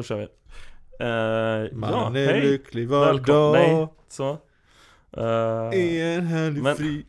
då kör vi. Uh, Man ja, är hej! lycklig var Välkommen, dag nej, så. Uh, I en härlig men- fri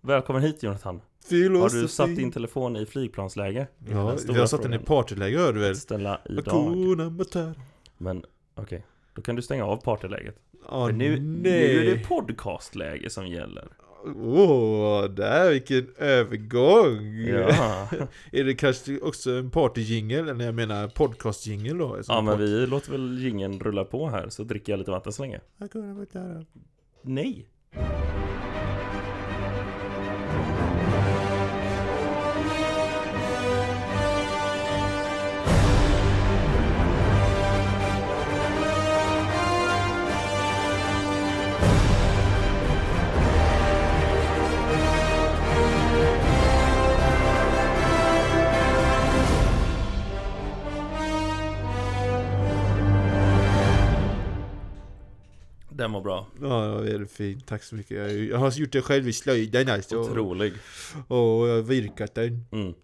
välkommen hit Jonathan. filosofi Har du satt din telefon i flygplansläge? Är Ja, stora har satt den i partyläge hör du väl? Ställa idag. Men okej, då kan du stänga av partyläget. För nu, nu är det podcastläge som gäller. Åh, där vilken övergång! Ja, Är det kanske också en partyjingel? Eller jag menar podcastjingel då? ja men vi låter väl gingen rulla på här så dricker jag lite vatten så länge. Nej! Den var bra. Ja, det var väldigt fint. Tack så mycket. Jag, har gjort det själv i slöjden alltså. Otrolig. Och jag har virkat den. Mm.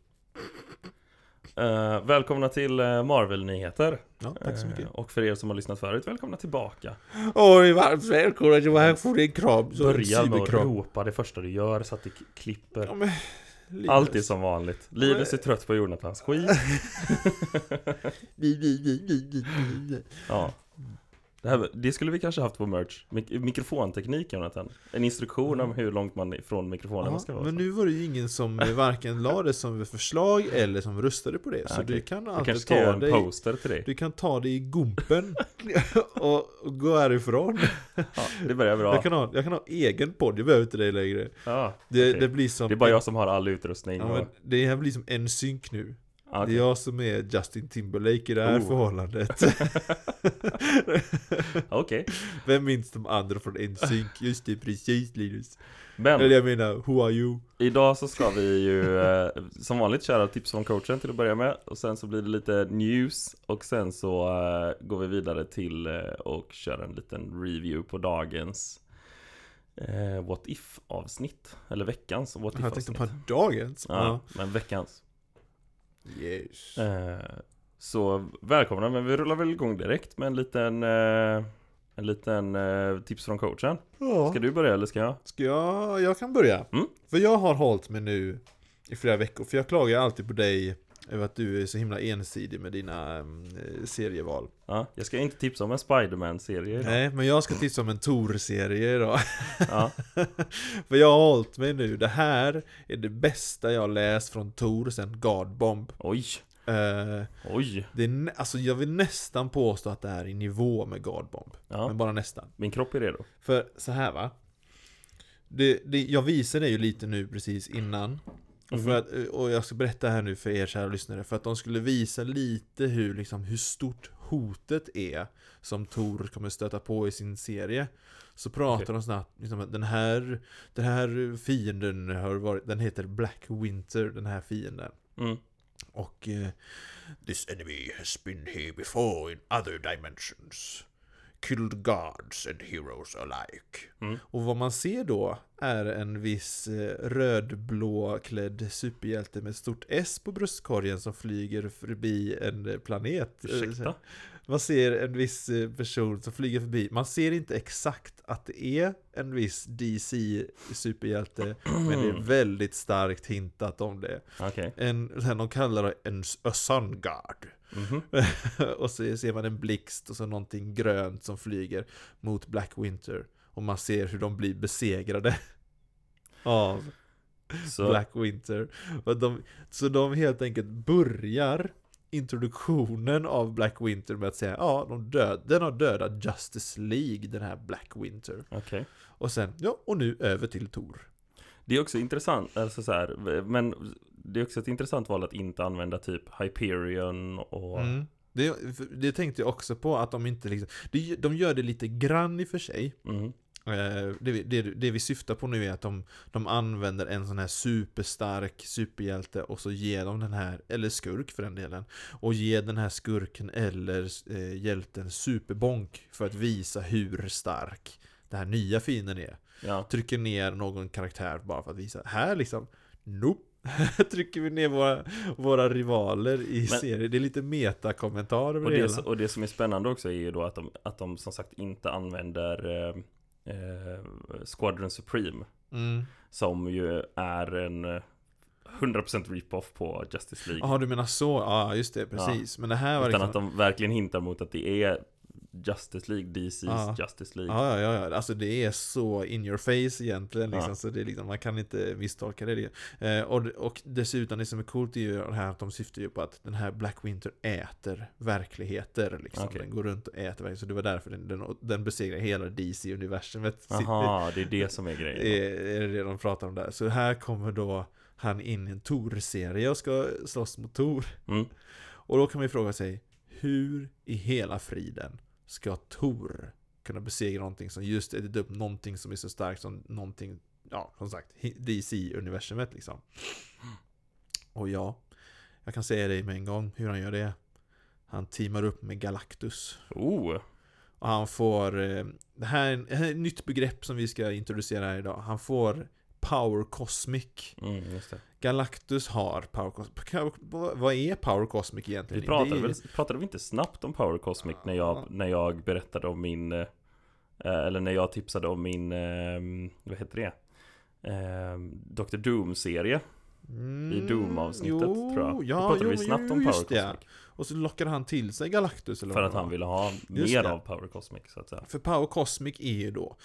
Eh, välkomna till eh, Marvel-nyheter. Ja, tack så mycket. Eh, och för er som har lyssnat förut, välkomna tillbaka. Åh, det är varmt välkomna till här får du en kram. Så Börja med att ropa det första du gör så att det klipper. Ja, men, Linus. Allt är som vanligt. Linus är trött på Jonathans skit. Ja. Det, här, det skulle vi kanske haft på merch. Mik mikrofonteknik Jonathan. En instruktion om hur långt man ifrån mikrofonen Ja, ska vara. men nu var det ju ingen som eh, varken la det som förslag eller som röstade på det. Så Ah, okej. du kan alltid ta en dig poster till dig. Du kan ta det i gumpen och, gå härifrån. Ja, det börjar bra. Jag, kan ha, jag kan ha egen podd, jag behöver inte dig längre. Ja, Det, okej. det blir som... det är bara jag som har all utrustning. Ja, och... det här blir som en synk nu. Ja, okej. Det är jag som är Justin Timberlake i det här Oh. förhållandet. Okej. Vem minns de andra från en synk? Just det, precis Linus. Men Eller jag menar, who are you? idag så ska vi ju eh, som vanligt köra tips från coachen till att börja med. Och sen så blir det lite news. Och sen så eh, går vi vidare till eh, och kör en liten review på dagens eh, What If avsnitt. Eller veckans What If Jag tänkte på dagens. Ja, men veckans. Yes. Eh, så välkomna, men vi rullar väl igång direkt med en liten eh, En liten eh, tips från coachen. Ja. Ska du börja eller ska jag? Ska jag, jag kan börja. Mm. För jag har hållit mig nu i flera veckor, för jag klagar alltid på dig över att du är så himla ensidig med dina um, serieval. Ja, jag ska inte tipsa om en Spiderman-serie idag. Nej, men jag ska tipsa om en Tor-serie idag. Ja, för jag har hållit mig nu, det här är det bästa jag läst från Tor sen God Bomb. oj, Eh, oj. det är, alltså jag vill nästan påstå att det är i nivå med God Bomb. Ja, Men bara nästan. min kropp är redo. För så här va. Det, det, jag visade ju lite nu precis innan. Och, för Mhm. att, och jag ska berätta här nu för er kära lyssnare. För att de skulle visa lite hur, liksom, hur stort hotet är. Som Tor kommer stöta på i sin serie. Så pratar Okej. de snabbt liksom, att den här, den här fienden har varit, den heter Black Winter, den här fienden. Mm. Och eh, This enemy has been here before in other dimensions Killed gods and heroes alike Mm. Och vad man ser då är en viss eh, rödblåklädd superhjälte med stort S på bröstkorgen som flyger förbi en eh, planet Eh, Ursäkta? Man ser en viss eh, person som flyger förbi Man ser inte exakt att det är en viss DC superhjälte Men det är väldigt starkt hintat om det Okej. en, de kallar det en a sun guard. Mhm. och så ser man en blixt och så någonting grönt som flyger mot Black Winter. Och man ser hur de blir besegrade av Så, Black Winter. Och de, så de helt enkelt börjar introduktionen av Black Winter med att säga ja, de död, den har dödat Justice League, den här Black Winter. okej. Och sen, ja, och nu över till Tor. Det är också intressant, alltså så här, men det är också ett intressant val att inte använda typ Hyperion och... Mm. Det, det tänkte jag också på, att de inte liksom, de, de gör det lite grann i och för sig. Mm. Eh, Det, vi- det, det vi syftar på nu är att de, de använder en sån här superstark superhjälte och så ger de den här, eller skurk för den delen, och ger den här skurken eller eh, hjälten superbonk för att visa hur stark den här nya fienden är. Ja, Trycker ner någon karaktär bara för att visa, här liksom, nope. trycker vi ner våra, våra rivaler i Men- serien. Det är lite metakommentar över Och det, det, och det som är spännande också är ju då att de, att de som sagt inte använder eh, eh, Squadron Supreme Mm. Som ju är en eh, 100% rip-off på Justice League Jaha, du menar så? Ja, just det, precis. Men det här var Utan liksom... att de verkligen hintar mot att det är Justice League, DC's Ja. Justice League Ja, ja, ja, alltså det är så in your face egentligen liksom, Ja. så det är liksom, man kan inte misstolka det. Eh, och, och dessutom, det som är coolt är ju det här att de syftar ju på att den här Black Winter äter verkligheter liksom. Okej. Den går runt och äter verkligheter, så det var därför den, den, den besegrar hela DC-universumet. Jaha, det är det som är grejen är, är det de pratar om där. Så här kommer då han in i en Tor-serie och ska slåss mot Tor. mm. Och då kan man ju fråga sig, hur i hela friden ska Tor kunna besegra någonting som just ätit upp någonting som är så starkt som någonting, ja som sagt, DC-universumet liksom. Och ja, jag kan säga dig med en gång hur han gör det. Han teamar upp med Galactus. Oh, Och han får, eh, det här, är- det här är ett nytt begrepp som vi ska introducera här idag. Han får Power Cosmic. mm, Galactus har Power Cosmic. Vad är Power Cosmic egentligen? Vi pratade, är- väl, pratade vi inte snabbt om Power Cosmic när jag, när jag berättade om min eh, Eller när jag tipsade om min, eh, vad heter det? Eh, Dr. Doom-serie I Doom-avsnittet Mm, jo, tror jag Då Ja, pratade jo, vi snabbt jo, om Power just det. Cosmic Och så lockade han till sig Galactus eller För vad att han ville ha mer av Power Cosmic så att säga För Power Cosmic är ju då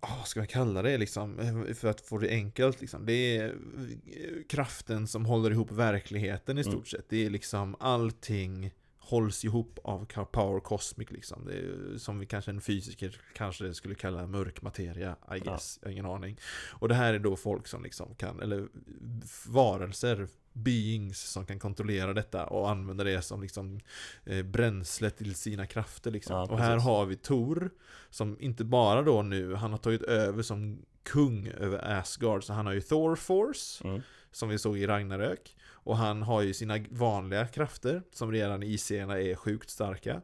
Vad ska man kalla det liksom? eh, För att få det enkelt liksom. Det är eh, kraften som håller ihop verkligheten i stort Mm. sett. Det är liksom allting hålls ihop av Power Cosmic liksom. Det är, som vi kanske en fysiker kanske skulle kalla mörk materia, I guess. Jag har ingen aning. Och det här är då folk som liksom kan, eller varelser, beings som kan kontrollera detta och använda det som liksom eh, bränsle till sina krafter liksom. Ja, och här har vi Tor som inte bara då nu, han har tagit över som kung över Asgard, så han har ju Thor Force mm. som vi såg i Ragnarök. Och han har ju sina vanliga krafter som redan i serierna är sjukt starka.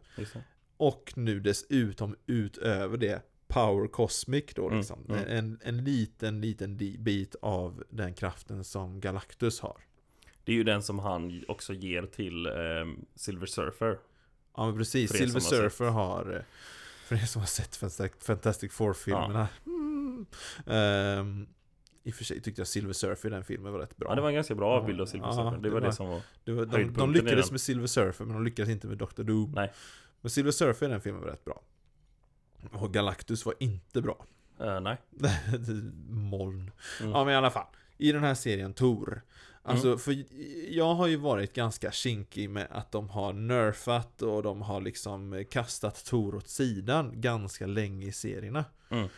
Och nu dessutom utöver det Power Cosmic då Mm, liksom. mm. En, en liten, liten bit av den kraften som Galactus har. Det är ju den som han också ger till eh, Silver Surfer Ja men precis, er Silver som har Surfer har, eh, för er som har sett Fantastic, Four-filmerna. Mm. Ehm, I och för sig tyckte jag Silver Surfer i den filmen var rätt bra. Ja det var en ganska bra bild av Silver Ja, Surfer Det det var det som var Det var, de, de lyckades med Silver Surfer men de lyckades inte med Dr. Doom. Nej. Men Silver Surfer i den filmen var rätt bra. Och Galactus var inte bra. eh, Nej Moln. Mm. Ja men i alla fall. I den här serien Tor. Alltså för jag har ju varit ganska kinkig med att de har nerfat och de har liksom kastat Tor åt sidan ganska länge i serierna. Mm.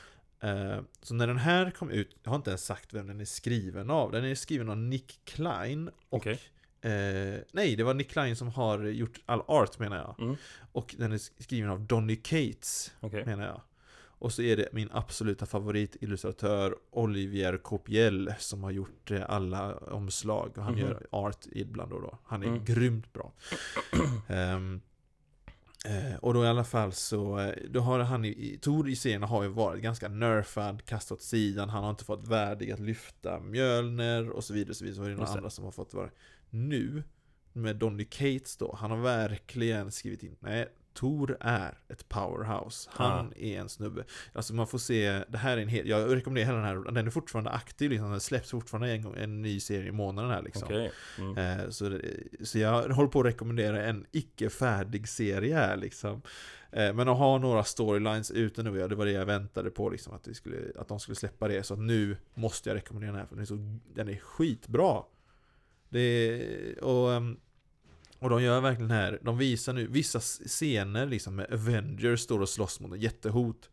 Eh, Så när den här kom ut, jag har inte ens sagt vem den är skriven av. Den är skriven av Nick Klein och Okej. eh, Nej, det var Nick Klein som har gjort all art menar jag. Mm. Och den är skriven av Donny Cates Okej menar jag. Och så är det min absoluta favoritillustratör Olivier Copiel som har gjort eh, alla omslag och han Mhm. gör art ibland och då. Han är Mm. grymt bra. Eh, och då i alla fall så, eh, då har han i, Tor i serien har ju varit ganska nerfad, kastat åt sidan, han har inte fått värdig att lyfta Mjölner och så vidare, och så vidare. Så är det några andra som har fått vara. Nu, med Donny Cates då, han har verkligen skrivit in, nej, Tor är ett powerhouse. Han är en snubbe. Alltså man får se, det här är en hel, jag rekommenderar hela den här, den är fortfarande aktiv liksom, den släpps fortfarande en, gång, en ny serie i månaden här liksom. Okej mm. Eh, Så, så jag håller på att rekommendera en icke färdig serie här liksom. Eh, Men att ha några storylines ute nu, ja, det var det jag väntade på liksom, att, vi skulle, att de skulle släppa det. Så att nu måste jag rekommendera den här, för den är, så, den är skitbra. Det är, och, ehm, och de gör verkligen här, de visar nu vissa scener liksom med Avengers står och slåss mot ett jättehot.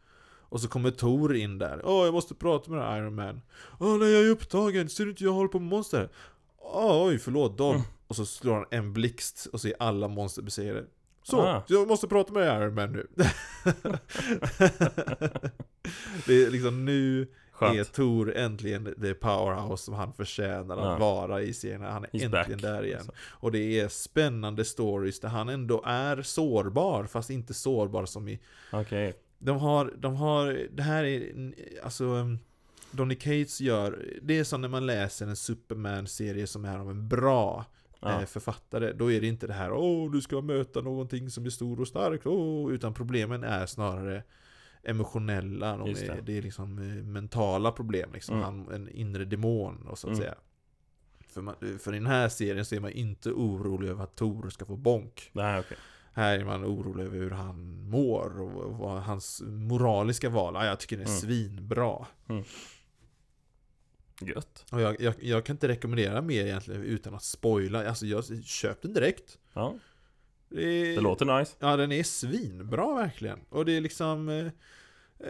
Och så kommer Thor in där. Åh, jag måste prata med Iron Man. Åh, nej, jag är upptagen. Ser du inte jag håller på med monster? Åh, oj, förlåt dem. Mm. Och så slår han en blixt och så är alla monster besegrade. Så, Ah. jag måste prata med Iron Man nu. det är liksom nu är Skönt Tor äntligen det powerhouse som han förtjänar att Ja. vara i serien. Han är He's äntligen back, där igen. alltså. Och det är spännande stories där han ändå är sårbar, fast inte sårbar som i... Okej De har, de har, det här är, alltså... um, Donny Cates gör, det är som när man läser en Superman-serie som är av en bra Ja. eh, författare. Då är det inte det här åh, du ska möta någonting som är stor och stark, åh, utan problemen är snarare emotionella, de är, det. det. är liksom eh, mentala problem, liksom. Mm. Han, en inre demon, och så att Mm. säga. För, man, för i den här serien så är man inte orolig över att Tor ska få bonk. Nej, okej. Här är man orolig över hur han mår och vad hans moraliska val. Ja, jag tycker det är Mm. svinbra. Gött. Och jag, jag, jag kan inte rekommendera mer egentligen utan att spoila. Alltså jag köpte den direkt. Ja, Det, det låter nice. Ja, den är svinbra verkligen. Och det är liksom... Eh,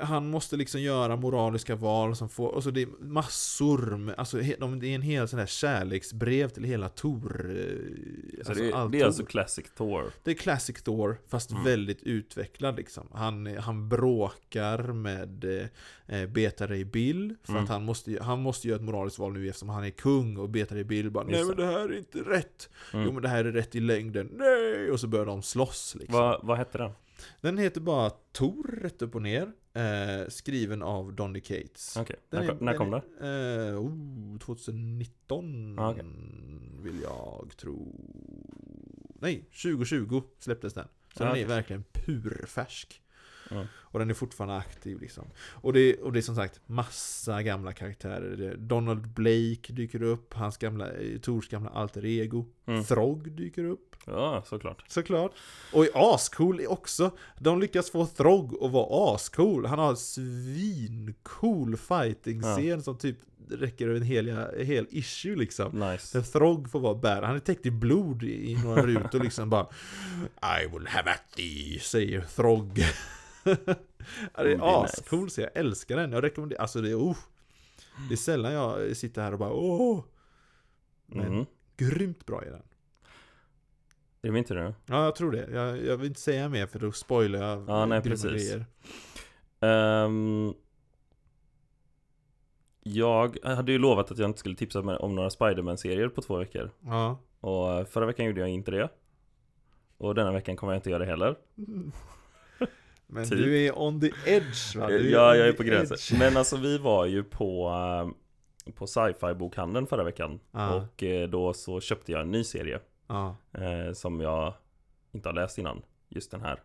eh, han måste liksom göra moraliska val som får... Och så det är massor med... Alltså de, det är en hel sån här kärleksbrev till hela Tor. Eh, Så alltså det, allt det är alltså Classic Thor. Det är Classic Thor, fast Mm. väldigt utvecklad liksom. Han, han bråkar med eh, Beta Ray Bill, för Mm. att han måste, han måste göra ett moraliskt val nu eftersom han är kung och Beta Ray Bill bara Nej men det här är inte rätt! Mm. Jo men det här är rätt i längden, nej! Och så börjar de slåss liksom. Vad, vad hette den? Den heter bara Tor, rätt upp och ner. Eh, skriven av Donny Cates. Okej, Den när, är- när kom den? är- Eh, oh, 2019 Ah, okej. vill jag tro. Nej, 2020 släpptes den. Så Ah, den okej. är verkligen purfärsk. Mm. Och den är fortfarande aktiv liksom. Och det, och det är som sagt massa gamla karaktärer. Donald Blake dyker upp, hans gamla, eh, Tors gamla alter ego. Mm. Throg dyker upp. Ja, såklart. Såklart. Och är ascool också. De lyckas få Throg att vara ascool. Han har en svincool fighting-scen som typ räcker över en hel, hel issue liksom. Nice. Där Throg får vara bär. Han är täckt i blod i i några rutor liksom bara I will have at thee, säger Throg. Det Mm, det är nice. ascool så jag älskar den. Jag rekommenderar, alltså det är oh, Det är sällan jag sitter här och bara åh. Men Mm. grymt bra är den. Är det tur nu? Ja, jag tror det. Jag, jag vill inte säga mer för då spoilar jag Ja, nej, precis. grejer. Ehm, jag hade ju lovat att jag inte skulle tipsa om några Spiderman-serier på två veckor. Ja. Och förra veckan gjorde jag inte det. Och denna veckan kommer jag inte göra det heller. Men Typ. du är on the edge va? Du Ja, jag är på gränsen. edge. Men alltså vi var ju på, eh, på sci-fi bokhandeln förra veckan. Ja. Och eh, då så köpte jag en ny serie. Ja. eh, som jag inte har läst innan. Just den här.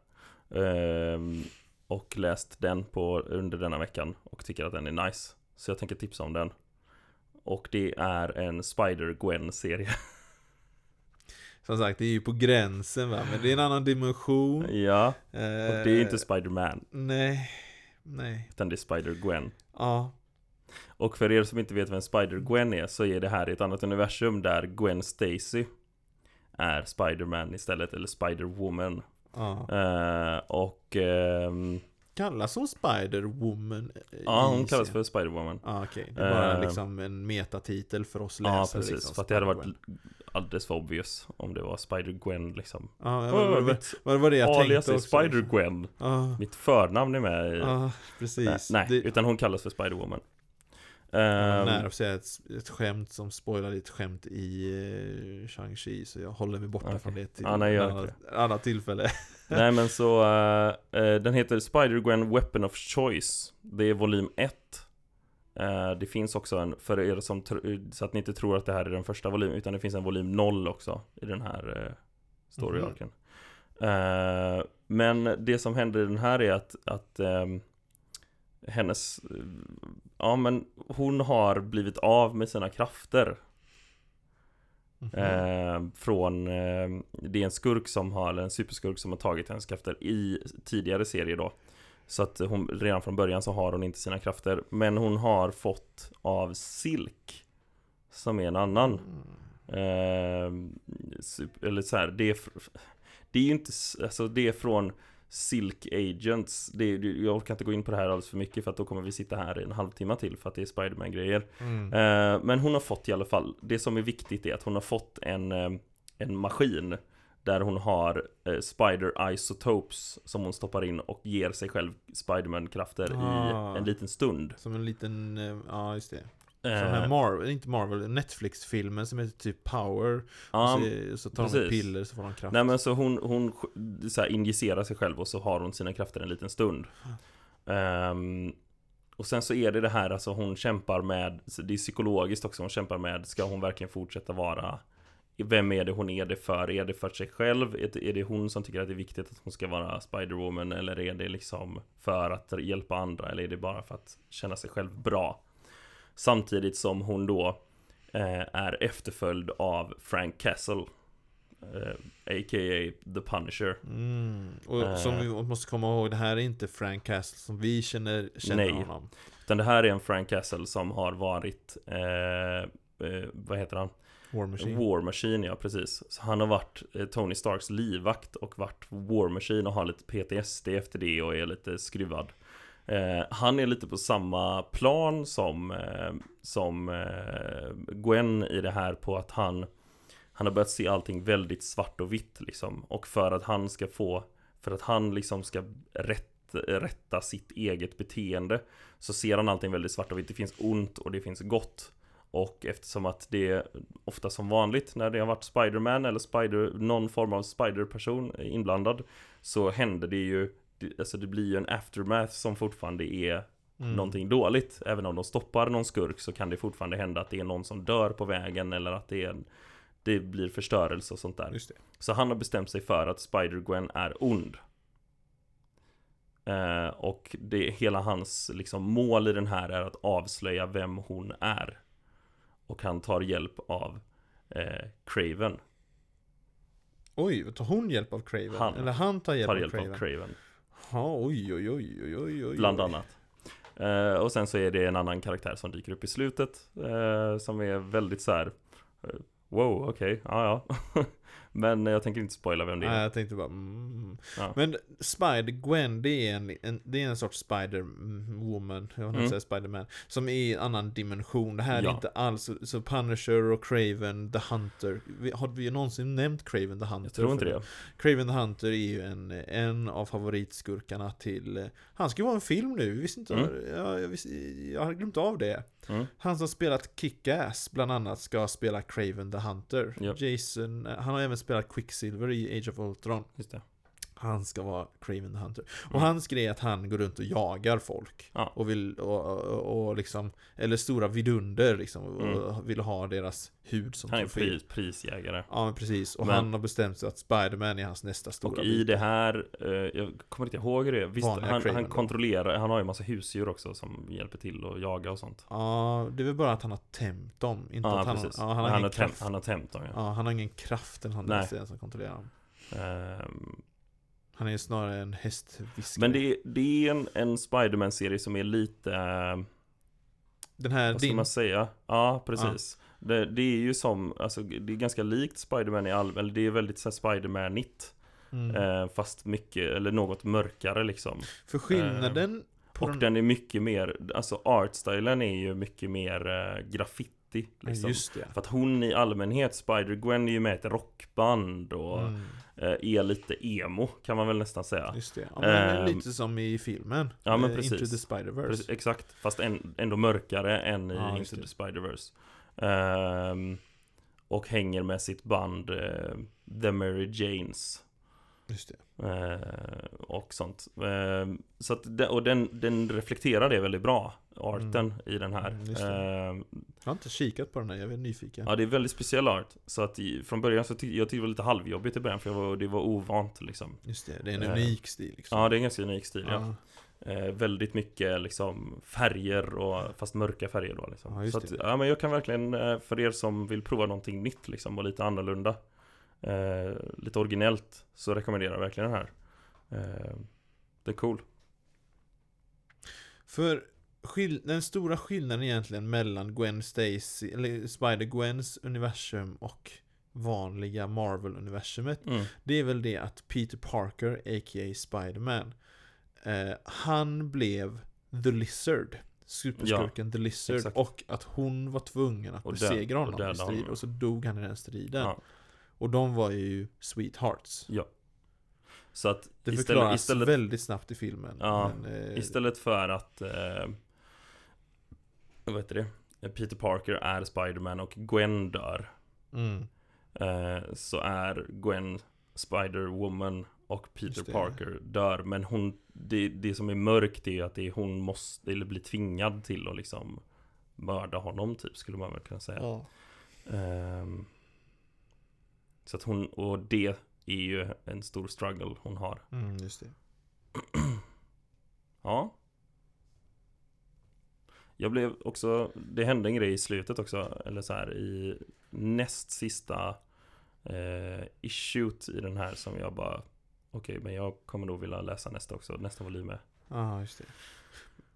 Ehm, och läst den på, under denna veckan och tycker att den är nice. Så jag tänker tipsa om den. Och det är en Spider-Gwen-serie. Som sagt, det är ju på gränsen va? Men det är en annan dimension. ja, och Eh, det är inte Spider-Man, Nej. Nej. utan det är Spider-Gwen. Ja. Och för er som inte vet vem Spider-Gwen är så är det här ett annat universum där Gwen Stacy är Spider-Man istället, eller Spider-Woman. ja. Eh, och ehm, Kallas hon Spider-Woman? ja, hon kallas serien? för Spider-Woman. Ja, okej. Det är bara Eh, liksom en metatitel för oss läsare. Ja, precis. Liksom, för att det hade varit alldeles för obvious om det var Spider-Gwen liksom. Ja, men, vad, mitt vad var det jag alias tänkte också? Spider-Gwen. Ja, Mitt förnamn är med i... ja, precis. nej, Det, utan hon kallas för Spider-Woman. Ehm, nära att säga ett, ett skämt som spoilade ett skämt i uh, Shang-Chi Så jag håller mig borta Okej. från det till Ja, nej, annat, annat tillfälle nej men så, eh, eh, den heter Spider-Gwen Weapon of Choice. Det är volym 1. Eh, det finns också en, för er som, så att ni inte tror att det här är den första volymen, utan det finns en volym 0 också i den här eh, story arken. Eh, men det som händer i den här är att, att ehm, hennes, eh, ja men hon har blivit av med sina krafter. Mhm. Eh, från, eh, det är en skurk som har, eller en superskurk som har tagit hennes krafter i tidigare serier då. Så att hon, redan från början så har hon inte sina krafter. Men hon har fått av Silk, som är en annan. Mm. Eh, sup- eller så här, det är, det är ju inte, alltså det är från Silk Agents. Det jag orkar inte gå in på det här alldeles för mycket för att då kommer vi sitta här i en halvtimme till för att det är Spiderman grejer. Mm. Eh, men hon har fått i alla fall, det som är viktigt är att hon har fått en, eh, en maskin där hon har eh, Spider Isotopes som hon stoppar in och ger sig själv Spiderman-krafter Ah. i en liten stund. Som en liten, eh, ja just det Eh, den här Marvel, inte Marvel, Netflix-filmen som heter typ Power ja, och så, så tar de precis. ett piller så får de kraft Nej men så hon, hon så injicerar sig själv och så har hon sina krafter en liten stund. Ehm, och sen så är det det här, alltså hon kämpar med, det är psykologiskt också, hon kämpar med, ska hon verkligen fortsätta vara vem är det hon är det för? Är det för sig själv? Är det hon som tycker att det är viktigt att hon ska vara Spider-Woman? Eller är det liksom för att hjälpa andra? Eller är det bara för att känna sig själv bra? Samtidigt som hon då eh, är efterföljd av Frank Castle eh, A.k.a. The Punisher Mm. Och som Eh. vi måste komma ihåg, det här är inte Frank Castle som vi känner, känner Nej. honom. Utan det här är en Frank Castle som har varit eh, eh, Vad heter han? War Machine. War Machine, ja precis. Så han har varit Tony Starks livvakt och varit War Machine och har lite PTSD efter det och är lite skruvad. Eh, han är lite på samma plan som, eh, som eh, Gwen i det här på att han Han har börjat se allting väldigt svart och vitt liksom. Och för att han ska få För att han liksom ska rätt, rätta sitt eget beteende Så ser han allting väldigt svart och vitt. Det finns ont och det finns gott. Och eftersom att det är ofta som vanligt när det har varit Spiderman eller Spider, någon form av Spider-person inblandad Så händer det ju Alltså det blir ju en aftermath som fortfarande är Mm. någonting dåligt Även om de stoppar någon skurk så kan det fortfarande hända att det är någon som dör på vägen eller att det en, Det blir förstörelse och sånt där. Så han har bestämt sig för att Spider-Gwen är ond eh, Och det, hela hans liksom, mål i den här är att avslöja vem hon är Och han tar hjälp av eh, Craven Oj, tar hon hjälp av Craven? Han Eller han tar hjälp, Tar av, hjälp Craven? av Craven Ja, oj, oj, oj, oj, oj, oj. Bland annat eh, Och sen så är det en annan karaktär som dyker upp i slutet eh, Som är väldigt så här eh, Wow, okej, ja ja Men jag tänker inte spoila vem det är Nej, jag tänkte bara mm. Ja. Men Spider-Gwen, det är en, en, det är en sorts Spider-Woman, jag vill Mm. säga Spider-Man, som är i en annan dimension. Det här Ja. är inte alls, så- så Punisher och Craven the Hunter, har vi någonsin nämnt Craven the Hunter? Jag tror inte det Craven the Hunter är ju en, en av favoritskurkarna till, han ska ju vara en film nu, vi visste inte, Mm. jag, jag, visste, jag hade glömt av det. mm. Han som spelat Kick-Ass bland annat ska spela Craven the Hunter. Ja. Jason, eh, han har även spelat Quicksilver i Age of Ultron. Just det han ska vara Craven the Hunter. Och Mm. hans grej är att han går runt och jagar folk. Ja. Och vill, och, och, och liksom, eller stora vidunder liksom. Och Mm. vill ha deras hud som Han är pris, prisjägare Ja men precis. Och Men- han har bestämt sig att Spiderman är hans nästa stora Och i bit. det här, eh, jag kommer inte ihåg det Visst, Vanliga han, han kontrollerar, han har ju massa husdjur också som hjälper till att jaga och sånt Ja, det är väl bara att han har tämt dem. Inte Ja att han, precis, ja, han har han, ingen har tämt, han har tämt dem ja. Ja, han har ingen kraft eller han den som kontrollerar dem. Ehm, Han är snarare en hästviskare. Men det, är- det är en, en Spiderman-serie som är lite, eh, Den här, vad ska din, man säga? Ja, precis det, det är ju som, alltså det är ganska likt Spiderman i all, eller det är väldigt så här Spiderman-igt mm. eh, Fast mycket, eller något mörkare liksom För skillnaden på Och den, den är mycket mer, alltså artstylen är ju mycket mer eh, graffiti Ja, liksom. just det. För att hon i allmänhet, Spider-Gwen är ju med i ett rockband och Mm, eh, är lite emo kan man väl nästan säga just det. Ja, men Ehm, lite som i filmen. ja, men eh, precis. Into the Spider-Verse. Exakt, fast en, ändå mörkare än i Ja, Into det. the Spider-Verse Ehm, Och hänger med sitt band eh, The Mary Janes Just det. eh, Och sånt Ehm, Så att, och den, den reflekterar det väldigt bra Arten i den här Mm. Ehm, Jag har inte kikat på den här, jag är nyfiken. Ja det är väldigt speciell art Så att från början så tyckte jag tyckte det var lite halvjobbigt i början för var, det var ovant liksom Just det, det är en Eh, unik stil liksom. Ja det är en ganska unik stil ja. ja. Eh, väldigt mycket liksom färger och fast mörka färger då liksom. Ja, Så att, ja men jag kan verkligen eh, för er som vill prova någonting nytt liksom och lite annorlunda eh, Lite originellt så rekommenderar jag verkligen den här eh, Det är cool För den stora skillnaden egentligen mellan Gwen Stacy, eller Spider-Gwens universum och vanliga Marvel-universumet mm. Det är väl det att Peter Parker, a.k.a. Spider-Man eh, Han blev The Lizard Superskurken The Lizard exakt. Och att hon var tvungen att Och besegra honom i strid. Och så dog han i den striden Ja. Och de var ju Sweethearts Ja Så att Det istället, förklaras istället, väldigt snabbt i filmen Ja, men, eh, istället för att eh, Vad heter det? Peter Parker är Spiderman och Gwen dör mm, Eh, så är Gwen Spider-Woman och Peter. Parker dör Men hon det, det som är mörkt är att det är hon måste, eller blir tvingad till att liksom mörda honom typ, skulle man väl kunna säga. Ja. Ehm, så att hon, och det är ju en stor struggle hon har. Mm, just det. Ja. Jag blev också, det hände en grej i slutet också, eller så här i näst sista eh, issuet i den här som jag bara Okej, men jag kommer nog vilja läsa nästa också, nästa volym med. Ja, just det.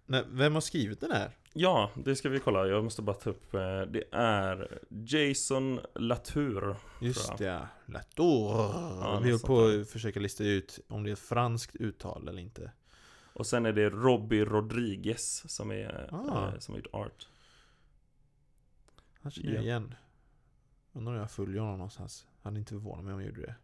Nej, vem har skrivit den här? Ja, det ska vi kolla. Jag måste bara ta upp. eh, Det är Jason Latour. Just det, Latour. Ja, Vi höll på att försöka lista ut om det är ett franskt uttal eller inte. Och sen är det Robbie Rodriguez som är Ah. eh, som har gjort art. Han känner jag Ja. igen. Undrar om jag följer honom någonstans. Hade inte förvånat mig om jag gjorde det.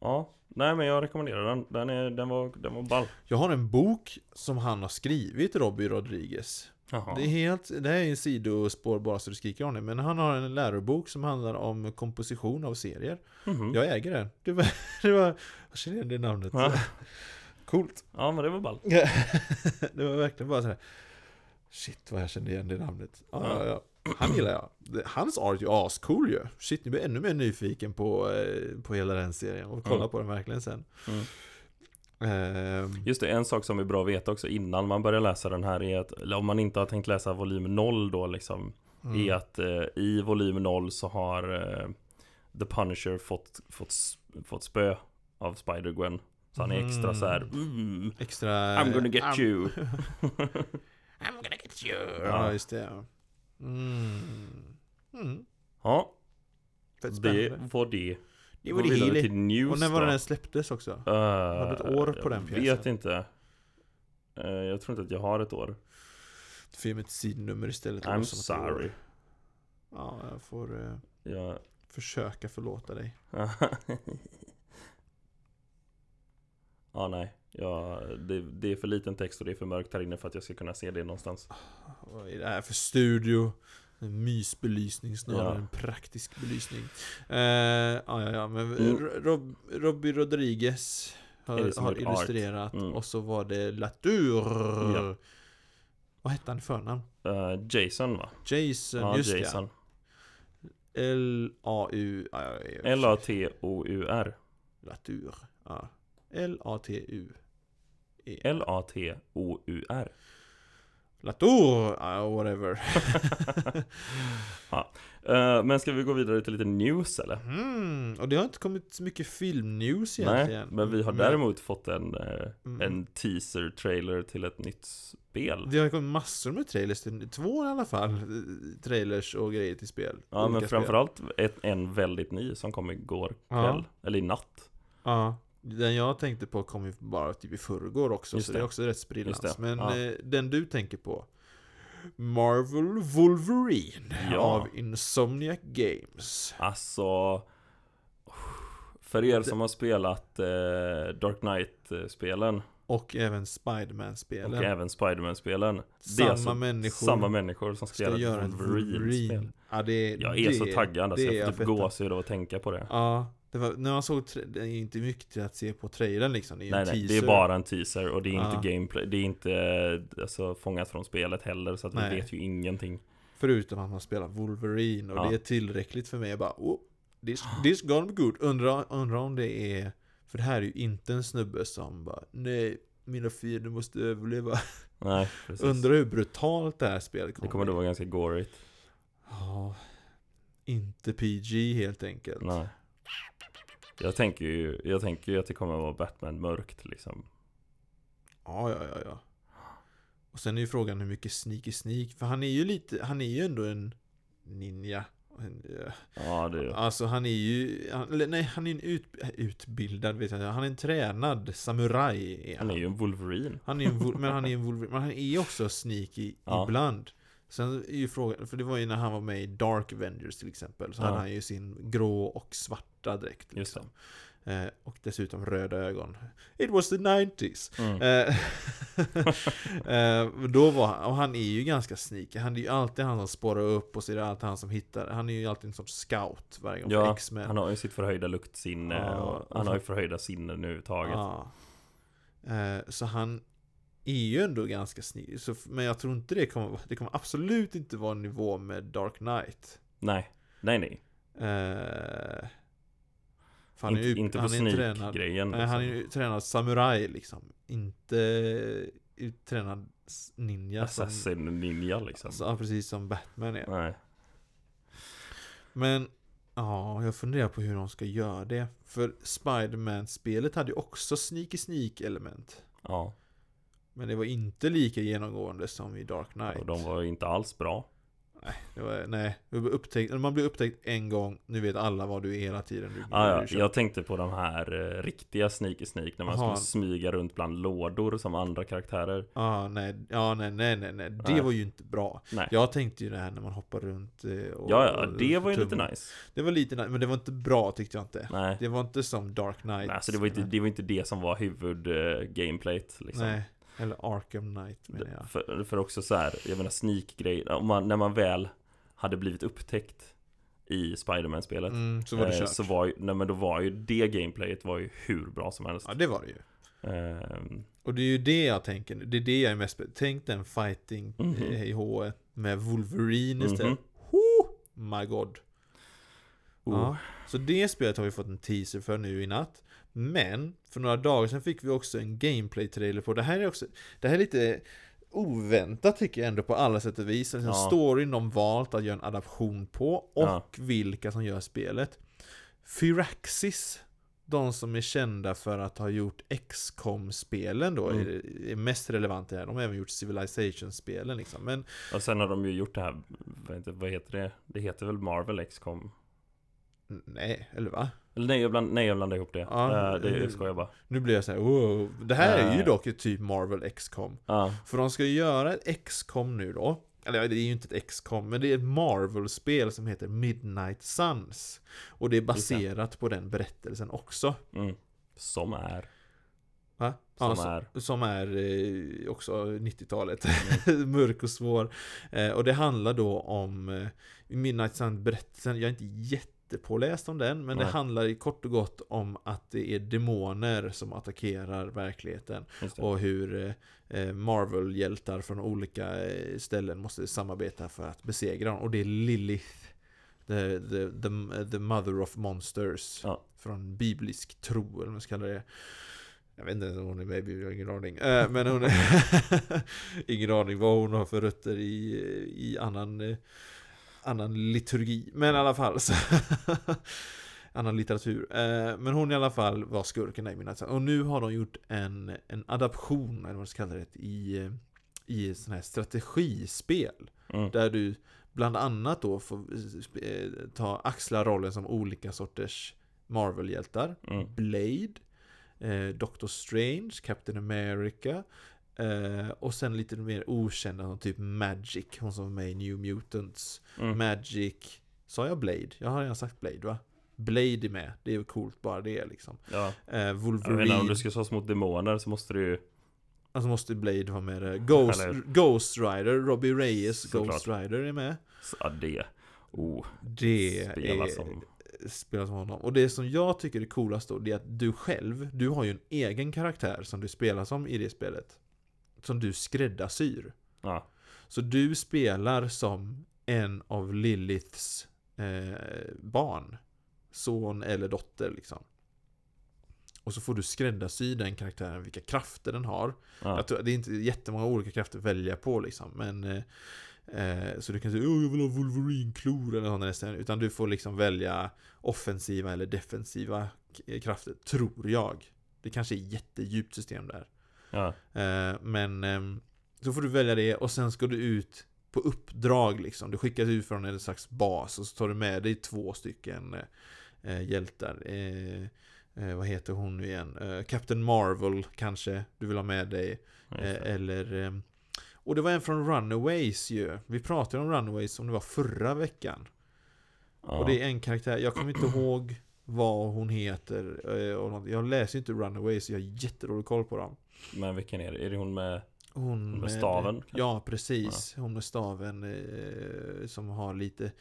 Ja, nej men jag rekommenderar den. Den, är, den, var, den var ball. Jag har en bok som han har skrivit, Robbie Rodriguez. Jaha. Det är helt, det här är en sidospår bara så du skriker om det. Men han har en lärobok som handlar om komposition av serier. Mhm. Jag äger den. Det var, det var jag känner igen det namnet. Ja. Coolt. ja, men det var ball. det var verkligen bara så här. Shit vad jag kände igen det namnet. Ja. ja, ja. Han gillar jag. Hans art är ju ascool ju. Shit, nu blir jag ännu mer nyfiken på, eh, på hela den serien. Och kolla Mm. på den verkligen sen. Mm. Ehm, Just det, en sak som är bra att veta också innan man börjar läsa den här är att, om man inte har tänkt läsa volym 0 då liksom, mm. är att eh, i volym 0 så har eh, The Punisher fått, fått, fått spö av Spider-Gwen. Så han är extra så här, mm, Extra... I'm gonna get I'm- you. I'm gonna get you. Ja. Ja, just det. ja. Mm. Mm. Ja, det var det. Det var det hela. till news Och när var då. den släpptes också? Uh, Har du ett år på den Jag pjäsen? vet inte. Eh, jag tror inte att jag har ett år. För med ett sidnummer istället. Det I'm sorry. Ja, jag får eh, Jag... försöka förlåta dig. ja, nej. Ja, det, det är för liten text och det är för mörkt här inne för att jag ska kunna se det någonstans. Vad är det här för studio? En mysbelysning snarare Ja. än praktisk belysning. Eh, ja, ja, ja, men Mm. Rob, Robbie Rodriguez har, har illustrerat? Mm. och så var det Latour. Ja. Vad hette han i förnamn? Eh, Jason va? Jason, Ja, just Jason. L-A-U... L-A-T-O-U-R. Latour. Ja. L-A-T-U. E. L-A-T-O-U-R. Latour! Ja, whatever. Eh, men ska vi gå vidare till lite news eller? Mm, och det har inte kommit så mycket filmnews Nej, egentligen. men vi har däremot fått en, Mm. en teaser-trailer till ett nytt spel. Det har kommit massor med trailers, till- två i alla fall, eh, trailers och grejer till spel. Ja, men framförallt ett, en väldigt ny som kom igår kväll, Ja. eller i natt. Ja, den jag tänkte på kom ju bara typ i förrgår också, Just så det. det är också rätt sprillans. Men ja. eh, den du tänker på, Marvel Wolverine Ja. av Insomniac Games. Alltså För er som har spelat eh, Dark Knight-spelen Och även Spiderman-spelen. och även Spiderman-spelen Samma alltså människor samma människor som ska, göra ett Wolverine-spel Wolverine. Ja, det, Jag är det, så taggad alltså, jag får typ gåshud av att tänka på det Ja, det var, när man såg, det är inte mycket till att se på trailern liksom. Det är ju Nej en nej, det teaser. är bara en teaser och det är Ja. inte gameplay Det är inte alltså, fångat från spelet heller så att vi vet ju ingenting Förutom att man spelar Wolverine och Ja. det är tillräckligt för mig bara oh, this, this gonna be good. Undrar undra om det är För det här är ju inte en snubbe som bara Nej, mina fiender måste överleva. Nej, precis Undrar hur brutalt det här spelet kommer Det kommer då vara ganska gorigt Ja, inte PG helt enkelt. Nej Jag tänker ju, jag tänker ju att det kommer vara Batman mörkt liksom Ja, ja, ja, ja. Och sen är ju frågan hur mycket sneaky sneak, för han är ju lite, han är ju ändå en ninja. Eh, Ja det Alltså han är ju, han, nej han är en ut, utbildad vet jag han är en tränad samuraj är Han är ju en Wolverine han är en, men han är en Wolverine, men han är också sneaky Ja. ibland. Sen är ju frågan, för det var ju när han var med i Dark Avengers till exempel, så Ja. hade han ju sin grå och svarta Just liksom. Eh, och dessutom röda ögon. It was the 90s. mm. Eh, eh, då var han, och han är ju ganska sneaky. Han är ju alltid han som spårar upp och så är det alltid han som hittar. Han är ju alltid en sorts scout varje gång Ja, X-Men. han har ju sitt förhöjda luktsinne Ja, och han har ju förhöjda sinnen överhuvudtaget Ja. Eh, så han är ju ändå ganska sneaky. Så, men jag tror inte det kommer, det kommer absolut inte vara en nivå med Dark Knight. Nej, nej nej. Eh, för Inte, ju- inte på han är sneak-grejen. Nej, han är liksom. ju tränad samuraj liksom. Inte tränad ninja som, Assassin ninja liksom. alltså, ja, precis som Batman är. Nej. Men ja, jag funderar på hur de ska göra det. För Spiderman-spelet hade ju också sneaky sneak element. Ja, Men det var inte lika genomgående som i Dark Knight. och de var ju inte alls bra. Det var, nej, det var upptäckt, när man blir upptäckt en gång, nu vet alla vad du är hela tiden. Du, Ah, ja, jag tänkte på de här eh, riktiga sneaky sneak när man Aha. skulle smyga runt bland lådor som andra karaktärer. Ah, nej, ja, nej, nej, nej, nej. Det Nej. var ju inte bra. Nej. Jag tänkte ju det här när man hoppar runt eh, och, Ja, ja, det var ju lite nice. Det var lite nice, men det var inte bra tyckte jag inte. Nej, Det var inte som Dark Knight. Nej alltså det var inte det, var inte det som var huvud eh, gameplayt liksom. Nej, eller Arkham Knight menar jag. För, för också så här, jag menar sneak-grejer, om man, när man väl hade blivit upptäckt i Spiderman-spelet Mm, så var det eh, kört. Så var ju, nej men då var ju det gameplayet var ju hur bra som helst Ja, det var det ju. Ehm, Och det är ju det jag tänker, det är det jag är mest Tänk den fighting Mhm. eh, i H med Wolverine istället. Mhm. Oh, my god. oh, Ja, så det spelet har vi fått en teaser för nu i natt. Men, för några dagar sedan fick vi också en gameplay-trailer på. Det här är också, det här är lite oväntat tycker jag ändå på alla sätt och vis. Alltså, Ja. Storyn de valt att göra en adaption på och Ja. vilka som gör spelet. Firaxis, de som är kända för att ha gjort XCOM-spelen då, Mm. är, är mest relevanta här. De har även gjort Civilization-spelen liksom. Men Och sen har de ju gjort det här, vad heter, vad heter det? Det heter väl Marvel XCOM? Nej, eller va? Eller nej jag, bland, nej, jag blandar ihop det. Ja, Eh, det eh, jag skojar bara. Nu blir jag så här, wow. Det här är ju Nej. dock ett typ Marvel XCOM. Ja, För de ska göra ett XCOM nu då. Eller det är ju inte ett XCOM, men det är ett Marvel-spel som heter Midnight Suns. Och det är baserat på den berättelsen också. mm. Som är. Va? Som Ja, är. Som är eh, också 90-talet. Mörk och svår. Eh, och det handlar då om eh, Midnight Sun-berättelsen. Jag är inte jättepåläst om den, men det Nej. handlar i kort och gott om att det är demoner som attackerar verkligheten. Det. Och hur eh, Marvel-hjältar från olika eh, ställen måste samarbeta för att besegra dem. Och det är Lilith. The, the, the, the mother of monsters. Ja. Från biblisk tro, eller vad man ska kalla det. Jag vet inte om hon är med i jag har ingen aning. Eh, men hon är ingen aning vad hon har för rötter i, i annan, annan liturgi. Men i alla fall så annan litteratur. Eh, men hon i alla fall var skurken i mina Och nu har de gjort en, en adaption, eller vad man ska kalla det, i, i sånt här strategispel. Mm. Där du bland annat då får eh, ta axla rollen som olika sorters Marvel-hjältar. Mm. Blade, eh, Doctor Strange, Captain America eh, och sen lite mer okända typ Magic, hon som var med i New Mutants. Mm. Magic, sa jag Blade? Jag har redan sagt Blade va? Blade är med, det är ju coolt bara det liksom. Ja. Jag Wolverine, menar, om du ska slåss mot demoner så måste du ju alltså måste Blade vara med. Ghost, Eller- Ghost Rider, Robbie Reyes Såklart. Ghost Rider är med. Ja det Oh, Det spela är som spela som honom. Och det som jag tycker är coolast då, det är att du själv, du har ju en egen karaktär som du spelar som i det spelet. Som du skräddarsyr. Ja, Så du spelar som en av Liliths eh, barn. Son eller dotter liksom. Och så får du skräddarsy den karaktären, vilka krafter den har. ja. Jag tror, det är inte jättemånga olika krafter att välja på liksom, men eh, eh, Så du kan säga oh, jag vill ha Wolverine-klor eller något nästan Utan du får liksom välja offensiva eller defensiva krafter, tror jag Det kanske är jättedjupt system där ja. eh, Men ehm, Så får du välja det och sen ska du ut på uppdrag liksom Du skickas ut från en slags bas och så tar du med dig två stycken eh, eh, hjältar eh, Vad heter hon nu igen? Eh, Captain Marvel kanske du vill ha med dig Eh, eller eh, Och det var en från Runaways ju Vi pratade om Runaways om det var förra veckan ja. Och det är en karaktär, jag kommer inte ihåg vad hon heter och något. Jag läser inte Runaways, jag har jättedålig koll på dem Men vilken är det? Är det hon med Hon Med staven, kanske? Ja, precis. Hon med staven eh, som har lite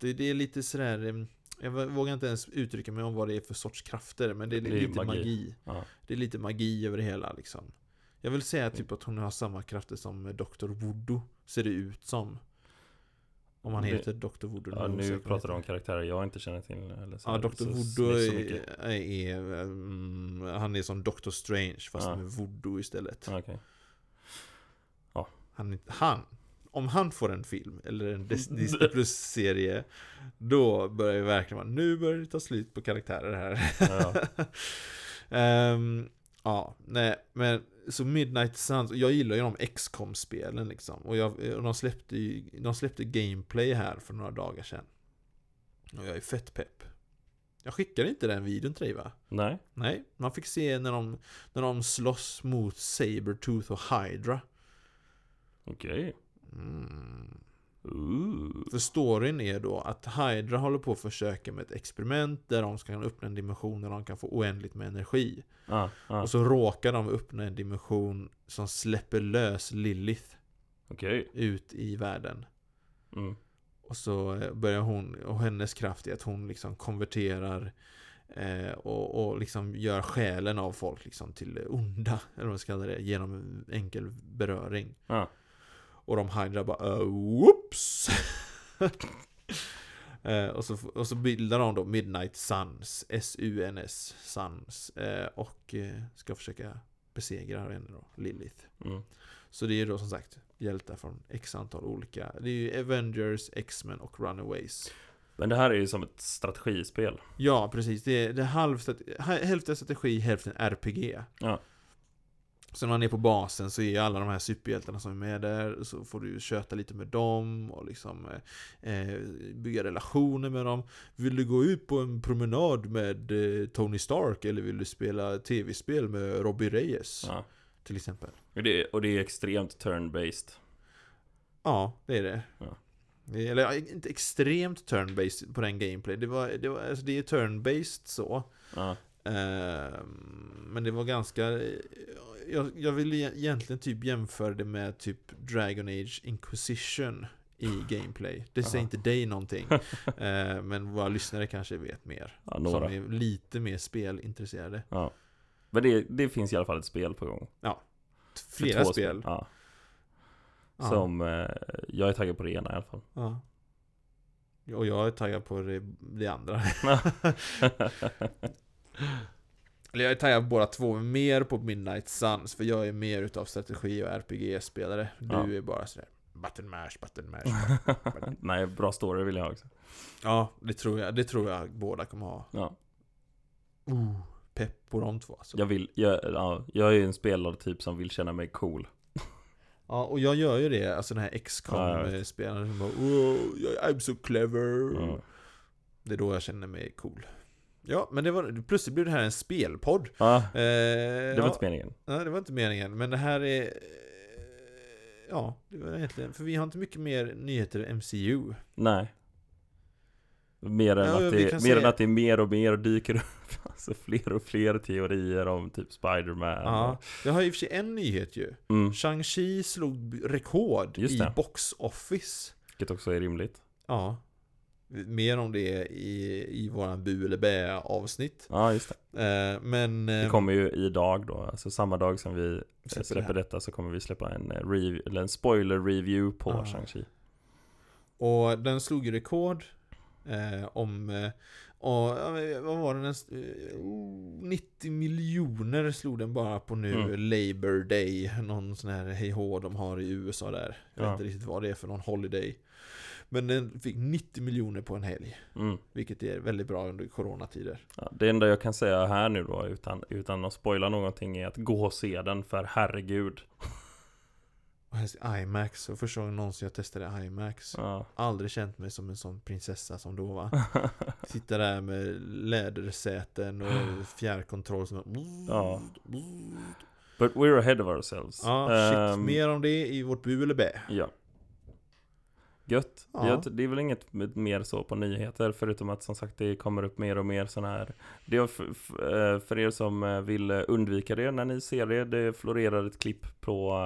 det, det är lite sådär Jag vågar inte ens uttrycka mig om vad det är för sorts krafter, men det är, Det är lite magi. magi. Ja. Det är lite magi över det hela liksom. Jag vill säga typ att hon har samma krafter som Dr. Voodoo, ser det ut som. Om han heter Dr. Voodoo. Ja, nu pratar du om karaktärer jag inte känner till eller så Ja, Dr. Voodoo är är, är, mm, han är som Dr. Strange fast Ja. med voodoo istället. Ja, Okej. Han, han, om han får en film eller en Dis- Disney Plus-serie Då börjar det verkligen vara, nu börjar det ta slut på karaktärer här Ja. Ehm, Ja, nej, men så Midnight Suns, jag gillar ju de com spelen liksom Och jag, och de, släppte ju, de släppte gameplay här för några dagar sedan Och jag är fett pepp Jag skickade inte den videon till dig va? Nej. Nej, man fick se när de, när de slåss mot Sabertooth och Hydra Okej. mm. Ooh. För storyn är då att Hydra håller på att försöka med ett experiment där de ska öppna en dimension där de kan få oändligt med energi. Ah, ah. Och så råkar de öppna en dimension som släpper lös Lilith Okej. ut i världen. Mm. Och så eh, börjar hon, och hennes kraft är att hon liksom konverterar eh, och, och liksom gör själen av folk liksom till onda, eller vad man ska kalla det, genom en enkel beröring. Ah. Och de Hydra bara uh, whoops! eh, och, så, och så bildar de då Midnight Suns, S-U-N-S, Suns, eh, och eh, ska försöka besegra henne då, Lilith. Mm. Så det är då som sagt hjältar från x antal olika, det är ju Avengers, X-Men och Runaways. Men det här är ju som ett strategispel. Ja, precis. Det är, det är halvt, hälften strategi, hälften RPG. Ja. Så när man är på basen så är alla de här superhjältarna som är med där, så får du köta lite med dem och liksom eh, bygga relationer med dem. Vill du gå ut på en promenad med eh, Tony Stark eller vill du spela tv-spel med Robbie Reyes? Ja. Till exempel. Och det, och det är extremt turn-based. Ja, det är det. Ja. Eller inte extremt turn-based på den gameplay. Det, var, det, var, alltså, det är turn-based så. Ja. Ehm, men det var ganska... Jag, jag vill e- egentligen typ jämföra det med typ Dragon Age Inquisition i gameplay. Det säger inte dig någonting. Ehm, men våra lyssnare kanske vet mer. ja, några. Som är lite mer spelintresserade. Ja. Men det, det finns i alla fall ett spel på gång. För Flera spel. Ja. Ja. Som, eh, jag är taggad på det ena i alla fall. Ja. Och jag är taggad på det, det andra. Eller jag är taggad på båda två, men mer på Midnight Suns, för jag är mer utav strategi och RPG-spelare. Du Ja. är bara sådär button mash, button mash. Nej, bra story vill jag också. ja, det tror jag, det tror jag båda kommer ha. Ja. Uh, pepp på de två alltså. Jag vill, jag, ja, jag är ju en spelare typ som vill känna mig cool. Ja, och jag gör ju det, alltså den här Ja, jag XCOM-spelaren som bara oh, I'm so clever. Ja. Det är då jag känner mig cool. Ja, men det var, plötsligt blev det här en spelpodd. Ja, Eh, det var ja, inte meningen. Nej, det var inte meningen. Men det här är... eh, Ja, det var egentligen... För vi har inte mycket mer nyheter än MCU. Nej. Mer än, Ja, att, vi det, mer säga- än att det är mer och mer och dyker upp alltså fler och fler teorier om typ Spider-Man. Ja. Jag har i och för sig en nyhet ju. Mm, Shang-Chi slog rekord Just i box office. vilket också är rimligt. Ja. Mer om det i, i våran bu eller bä avsnitt. Ja, just det. Eh, men... Det eh, kommer ju idag då, alltså samma dag som vi Släpper släpper, det detta så kommer vi släppa en, eh, rev- eller en spoiler review på Ah. Shang-Chi. Och den slog ju rekord eh, om, och, vad var den? Oh, 90 miljoner slog den bara på nu Mm. Labor Day, någon sån här hej de har i USA där. Jag vet Ja. inte riktigt vad det är för någon holiday. Men den fick 90 miljoner på en helg, Mm. vilket är väldigt bra under coronatider. Ja, det enda jag kan säga här nu då, utan, utan att spoila någonting, är att gå och se den, för herregud. Och helst IMAX, och första gången någonsin jag testade IMAX. Ja. Aldrig känt mig som en sån prinsessa som då va. Sitta där med lädersäten och fjärrkontroll som Ja. But we're ahead of ourselves. Ja, shit. Ehm, Mer om det i vårt bu eller bä. Ja. Gött. Ja. Jag, det är väl inget mer så på nyheter, förutom att som sagt det kommer upp mer och mer sådana här. Det är för, för, er som eh, vill undvika det när ni ser det, det florerar ett klipp på,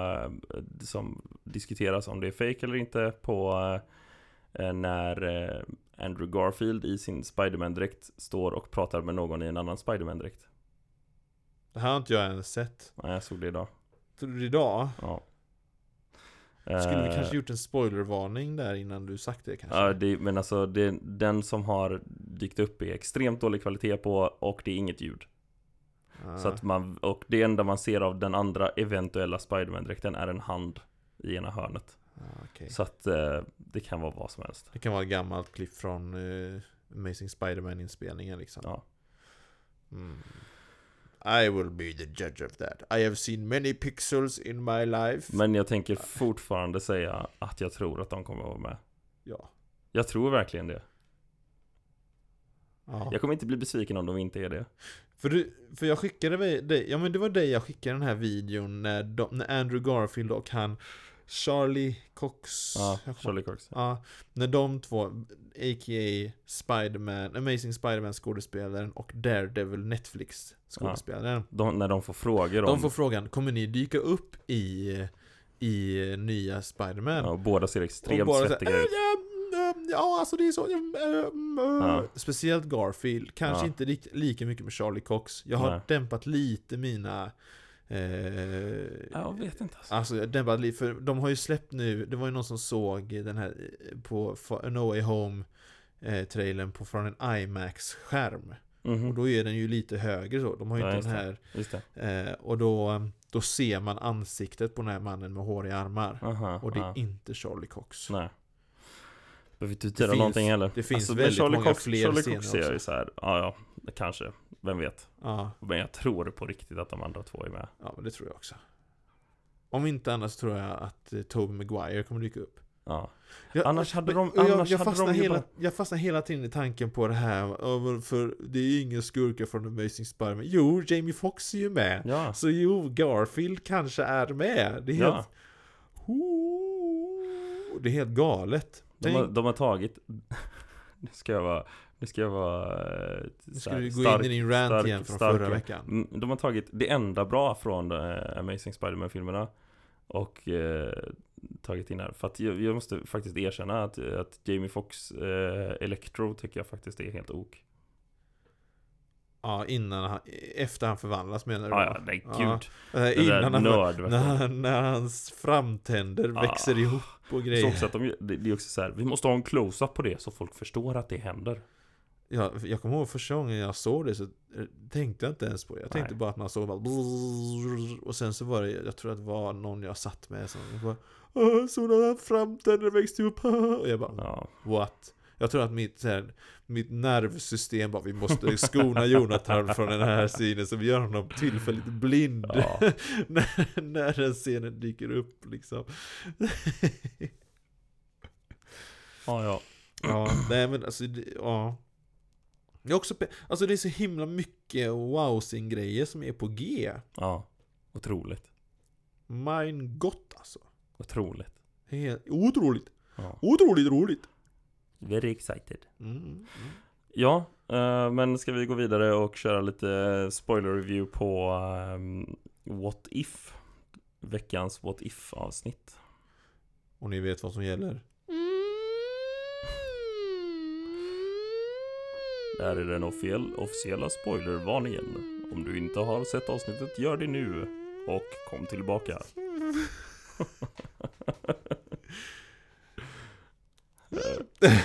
eh, som diskuteras om det är fake eller inte på eh, när Andrew Garfield i sin Spiderman-dräkt står och pratar med någon i en annan Spiderman-dräkt. Det här har inte jag ens sett. Nej, jag såg det idag. Tror du det idag? Ja. Skulle vi Eh, kanske gjort en spoilervarning där innan du sagt det kanske? Ja, det, men alltså det, den som har dykt upp är extremt dålig kvalitet på och det är inget ljud. Ah. Så att man, och det enda man ser av den andra eventuella Spiderman-dräkten är en hand i ena hörnet. ah, okej. Så att eh, det kan vara vad som helst. Det kan vara ett gammalt klipp från eh, Amazing Spider-Man-inspelningen liksom. Ja. Mm. I will be the judge of that. I have seen many pixels in my life. Men jag tänker fortfarande säga att jag tror att de kommer att vara med. Ja. Jag tror verkligen det. ja. Jag kommer inte bli besviken om de inte är det. För, du, för jag skickade dig, ja men det var dig jag skickade den här videon när, de, när Andrew Garfield och han Charlie Cox Ja, Charlie Cox. Ja, när de två, a.k.a. Spider-Man, Amazing Spider-Man skådespelaren och Daredevil Netflix skådespelaren. De, när de får frågor om... De får frågan, kommer ni dyka upp i, i nya Spider-Man? ja, och båda ser extremt här, svettiga "Äh, ut. ja, mm, ja, alltså det är så. mm, mm, mm." Ja. Speciellt Garfield, kanske Ja. inte lika mycket med Charlie Cox. Jag har Nej. dämpat lite mina... Eh, Jag vet inte alltså. Alltså lite, för de har ju släppt nu, det var ju någon som såg den här eh, på No Way Home eh, trailern på från en IMAX-skärm. Mhm, Och då är den ju lite högre så, de har ju Ja, inte den här eh, Och då, då ser man ansiktet på den här mannen med håriga armar. Aha, Och det är ja. inte Charlie Cox. Nej. Behöver inte finns- någonting heller. det finns men väldigt Charlie många Cox, fler Charlie scener Cox ser jag ju så här, ja ja, kanske. Vem vet. Ja, Men jag tror på riktigt att de andra två är med. ja men det tror jag också. Om inte annars tror jag att eh, Tobey Maguire kommer dyka upp. Ja. Jag, Annars hade de- jag, annars jag, hade fastnar de ju hela, bara- jag fastnar hela tiden i tanken på det här, för det är ingen skurkar från Amazing Spider-Man. Jo, Jamie Foxx är ju med. Ja. Så jo, Garfield kanske är med. Det är Ja. helt... Oh, det är helt galet. De har, de har tagit... Nu ska jag vara... Nu ska jag vara... eh, nu ska du gå stark- in i din rant stark- igen från stark- förra veckan. Mm, De har tagit det enda bra från eh, Amazing Spider-Man-filmerna Och eh, tagit in här För att jag, jag måste faktiskt erkänna att, att Jamie Foxx eh, Electro tycker jag faktiskt är helt ok Ja, innan han, efter han förvandlas menar du? Ja, ja, nej Ja. gud Den Innan han, nörd när, när hans framtänder Ah. växer ihop och Så grejer. också att de, det, är också så här, vi måste ha en close-up på det så folk förstår att det händer Ja, jag kommer ihåg första gången jag såg det så eh, tänkte jag inte ens på det. Jag tänkte Nej. bara att man såg bara Och sen så var det, jag tror att det var någon jag satt med som bara "Åh, Sådana framtänder växte upp Och jag bara Ja, what? Jag tror att mitt, så här, mitt nervsystem bara vi måste skona Jonathan från den här scenen så vi gör honom tillfälligt blind ja. när, när den scenen dyker upp liksom. ja, ja. Ja, nej men alltså, det, ja. Det är också, alltså det är så himla mycket wowsing grejer som är på G. ja. Otroligt Mein gott alltså. Otroligt Helt, otroligt. ja. Otroligt roligt. Very excited Mm. mm. Ja, eh, men ska vi gå vidare och köra lite spoiler review på ehm, What If? Veckans What If avsnitt. Och ni vet vad som gäller. Det här är den officiell, officiella spoilervarningen. Om du inte har sett avsnittet, gör det nu. Och kom tillbaka.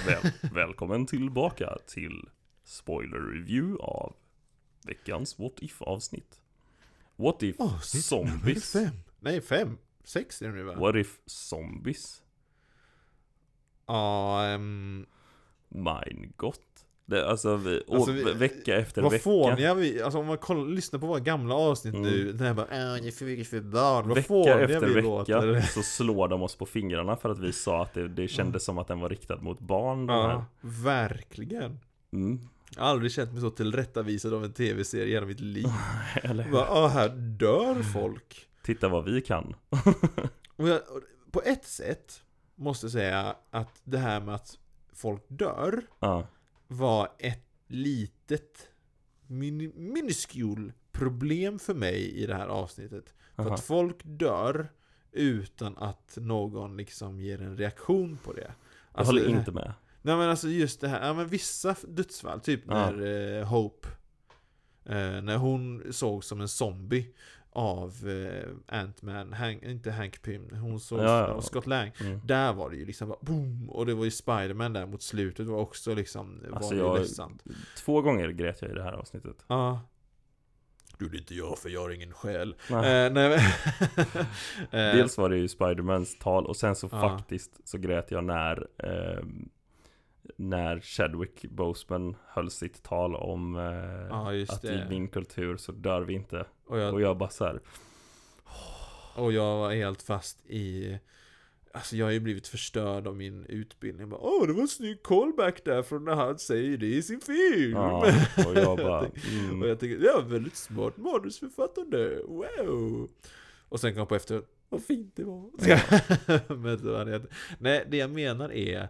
Väl, välkommen tillbaka till spoiler review av veckans What If avsnitt. What If nummer Zombies? fem. Nej, fem. Sex är det nu va? What If Zombies? Ja, ehm, Mein Gott. Alltså, vi, Alltså, vi- vecka efter vad vecka. fåniga vi, alltså om man kollar, lyssnar på våra gamla avsnitt Mm. nu, den här bara äh, det är för mycket för barn, vad Vecka efter vi vecka låter. så slår de oss på fingrarna för att vi sa att det, det kändes som att den var riktad mot barn. Ja, verkligen. Mm. Jag har aldrig känt mig så tillrättavisad av en tv-serie i hela mitt liv. Eller hur? Bara, här dör folk. Titta vad vi kan. Och jag, på ett sätt måste jag säga att det här med att folk dör Ja, var ett litet min, minuscule problem för mig i det här avsnittet. För aha. att folk dör utan att någon liksom ger en reaktion på det. jag Alltså, håller det här- inte med. Nej men alltså just det här, ja men vissa dödsfall, typ Ja. när eh, Hope eh, När hon såg som en zombie av eh, Ant-Man, Hank, inte Hank Pym, hon såg Ja, ja. av Scott Lang Mm. Där var det ju liksom bara boom! Och det var ju Spider-Man där mot slutet var också liksom, var Alltså, ju jag- ledsamt Två gånger grät jag i det här avsnittet. Ja är inte jag för jag har ingen själ Nej. eh, nej, eh, Dels var det ju Spidermans tal och sen så Ja. faktiskt så grät jag när ehm, När Chadwick Boseman höll sitt tal om eh, Ja just att det i min kultur så dör vi inte. och, jag, Och jag bara så här, och jag var helt fast i Alltså jag har ju blivit förstörd av min utbildning bara, Åh det var en snygg callback där från när han säger det i sin film ja, och jag bara Och mm, jag tänker, var väldigt smart manusförfattande, wow! Och sen kom jag på efter, vad fint det var. Men så var det, nej, det jag menar är,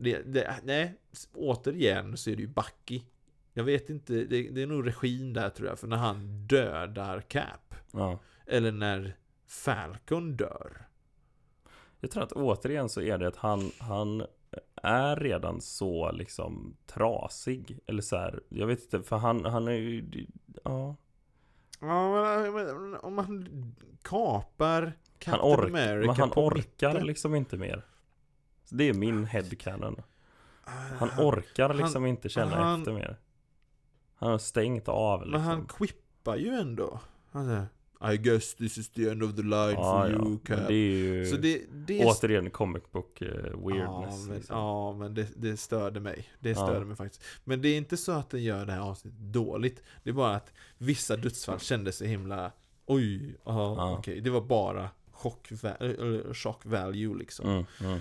det, det, nej, återigen så är det ju Bucky. Jag vet inte, det, det är nog regin där tror jag, för när han dödar Cap, ja. eller när Falcon dör. Jag tror att återigen så är det att han, han är redan så liksom trasig. Eller så här, jag vet inte, för han, han är ju, ja. Ja, men, om man kapar Han, Captain ork, America men han orkar mitten. liksom inte mer. Det är min headcanon. Han Ah, orkar han- liksom inte känna han- efter mer. Han har stängt av liksom. Men han quippar ju ändå. Han säger I guess this is the end of the line ja, for ja. you Men Cap. det är ju Så det, det återigen comic book eh, ja, weirdness. men, liksom. ja, men det, det störde mig. Det Ja. störde mig faktiskt. Men det är inte så att den gör det här avsnittet dåligt. Det är bara att vissa dödsfall kändes så himla Oj, aha, Ja. okej. Det var bara chock, eller shock value liksom. Mm, mm.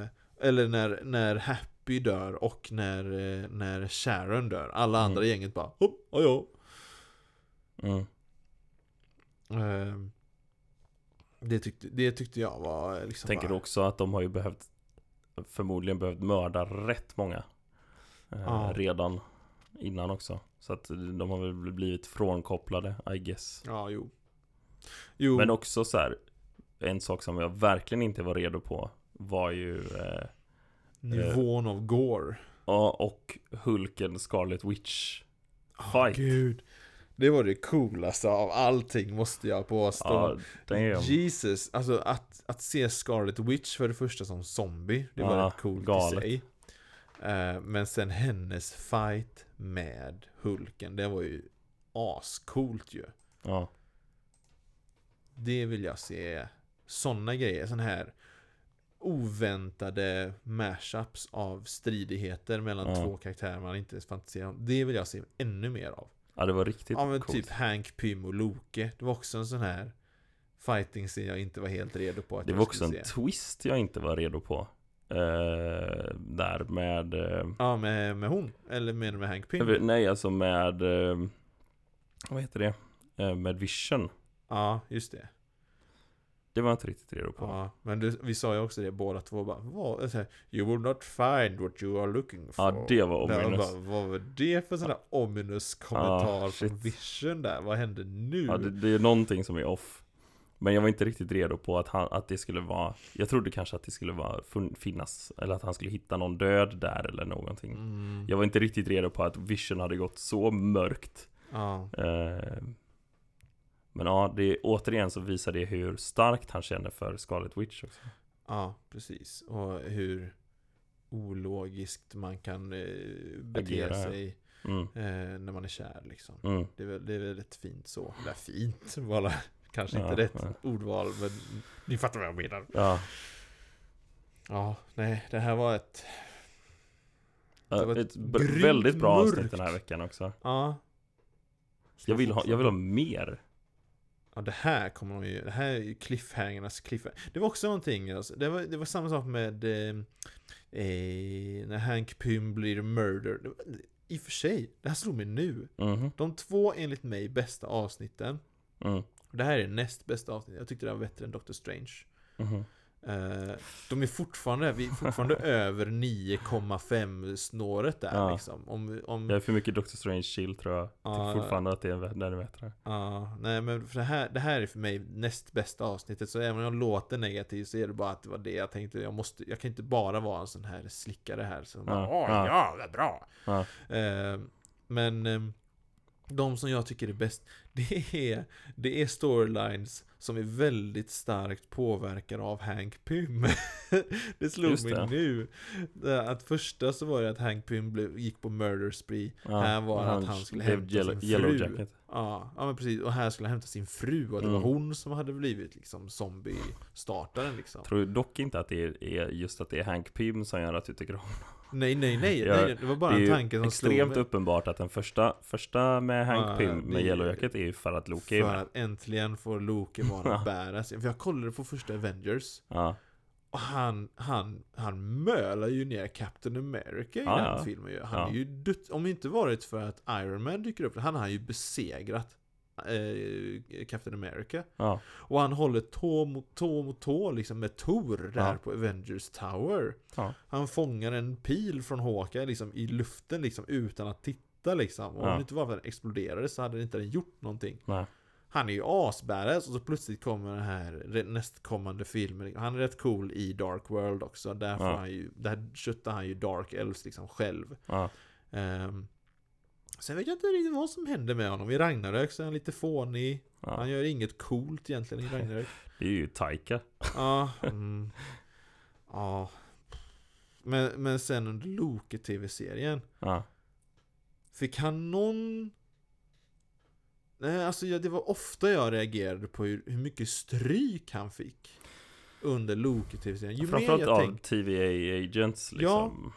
Eh, eller när, när Happy dör och när, eh, när Sharon dör. Alla andra i gänget bara hopp, ja. Mm. Ehm, det, tyckte, det tyckte jag var liksom Tänker bara, också att de har ju behövt Förmodligen behövt mörda rätt många eh, Ja. Redan Innan också Så att de har väl blivit frånkopplade I guess Ja, jo. Jo, Men också så här En sak som jag verkligen inte var redo på Var ju eh, nivån av gore. ja, Och Hulken Scarlet Witch Fight. gud. Det var det coolaste av allting måste jag påstå. Ja, Jesus, alltså att, att se Scarlet Witch för det första som zombie, det var Ja, rätt coolt galet. i sig. Eh, men sen hennes fight med Hulken, det var ju ascoolt ju. Ja, Det vill jag se. Sådana grejer, sån här oväntade mashups av stridigheter mellan Ja. två karaktärer man inte ens fantiserar om. Det vill jag se ännu mer av. ja det var riktigt Ja men coolt typ Hank Pym och Loke. Det var också en sån här fighting scene jag inte var helt redo på att Det var också en se. twist jag inte var redo på eh, Där med eh, Ja med, med hon, eller med, med Hank Pym. Nej alltså med eh, Vad heter det? Med Vision Ja, just det. Det var jag inte riktigt redo på Ja, men du, vi sa ju också det båda två bara, vad? Så här, you will not find what you are looking for. Ja det var ominous bara, vad var det för sån där ominous kommentar Ah, från. Vision där? Vad hände nu? Ja det, det är någonting som är off Men jag var inte riktigt redo på att, han, att det skulle vara Jag trodde kanske att det skulle vara finnas Eller att han skulle hitta någon död där eller någonting Mm, Jag var inte riktigt redo på att Vision hade gått så mörkt ja, eh, Men ja, det, återigen så visar det hur starkt han känner för Scarlet Witch också ja, precis. Och hur ologiskt man kan eh, bete Agera, ja. sig mm, eh, när man är kär liksom. mm. Det är, det är väldigt fint så. Eller fint, bara kanske Ja, inte rätt ja. ordval, men ni fattar vad jag menar. Ja, Ja, nej, det här var ett... Det var ett ett väldigt bra avsnitt mörkt. den här veckan också Ja. jag vill, ha, jag vill ha mer Ja, det här kommer de ju... Det här är ju cliffhangernas cliffhanger. Det var också någonting, alltså, det, var, det var samma sak med... Eh, eh, när Hank Pym blir murder. Var, I och för sig, det här slog mig nu. Mhm, De två enligt mig bästa avsnitten. mm, det här är näst bästa avsnittet. Jag tyckte det var bättre än Doctor Strange. mhm. Eh, de är fortfarande, vi är fortfarande över 9,5 snåret där Ja. liksom. Om, om, Jag är för mycket Doctor Strange chill tror jag. Ja. Tycker fortfarande att det är den är bättre. Ja, nej men för det här, det här är för mig näst bästa avsnittet Så även om jag låter negativ så är det bara att det var det jag tänkte Jag måste, jag kan inte bara vara en sån här slickare här bara Ja, Åh, ja. ja, vad bra! Ja. Eh, men eh, de som jag tycker är bäst Det är, det är storylines som är väldigt starkt påverkade av Hank Pym Det slog Just mig det. nu Att första så var det att Hank Pym blev, gick på murder spree Ja, Här var det att han skulle hämta yellow, sin fru. Jacket. Ja, ja men precis. Och här skulle han hämta sin fru och det Mm. var hon som hade blivit liksom zombie-startaren liksom. Tror dock inte att det är- just att det är Hank Pym som gör att du tycker om Nej, nej, nej, Ja, nej. Det var bara Det en tanke som slog extremt mig. uppenbart att den första, första med Hank Ja, Pym med det- Yellow Jacket är ju för att Loki är med. att äntligen får Loki vara badass. För jag kollade på första Avengers. Ja, Och han, han, han mölar ju ner Captain America i Ja, den filmen ju. Han är ju dött, om inte varit för att Iron Man dyker upp, han har ju besegrat eh, Captain America. ja, Och han håller tå mot tå mot tå liksom med Tor där Ja. på Avengers Tower. Ja. Han fångar en pil från Hawkeye liksom i luften liksom utan att titta liksom. Och om det inte var för att den exploderade så hade den inte den gjort någonting. nej. Han är ju asbadass och så plötsligt kommer den här nästkommande filmen. Han är rätt cool i Dark World också. Där, får han ju, där köttar han ju Dark Elves liksom själv. Ehm, sen vet jag inte riktigt vad som händer med honom. I Ragnarök så är han lite fånig. Han ja. gör inget coolt egentligen i Ragnarök. Det är ju Taika. Ja, mm, ja. Men, men sen under Loke tv-serien Ja, Fick han någon Nej alltså det var ofta jag reagerade på hur, hur mycket stryk han fick Under Loke tv-serien Ju mer framförallt av tänkte TVA agents liksom.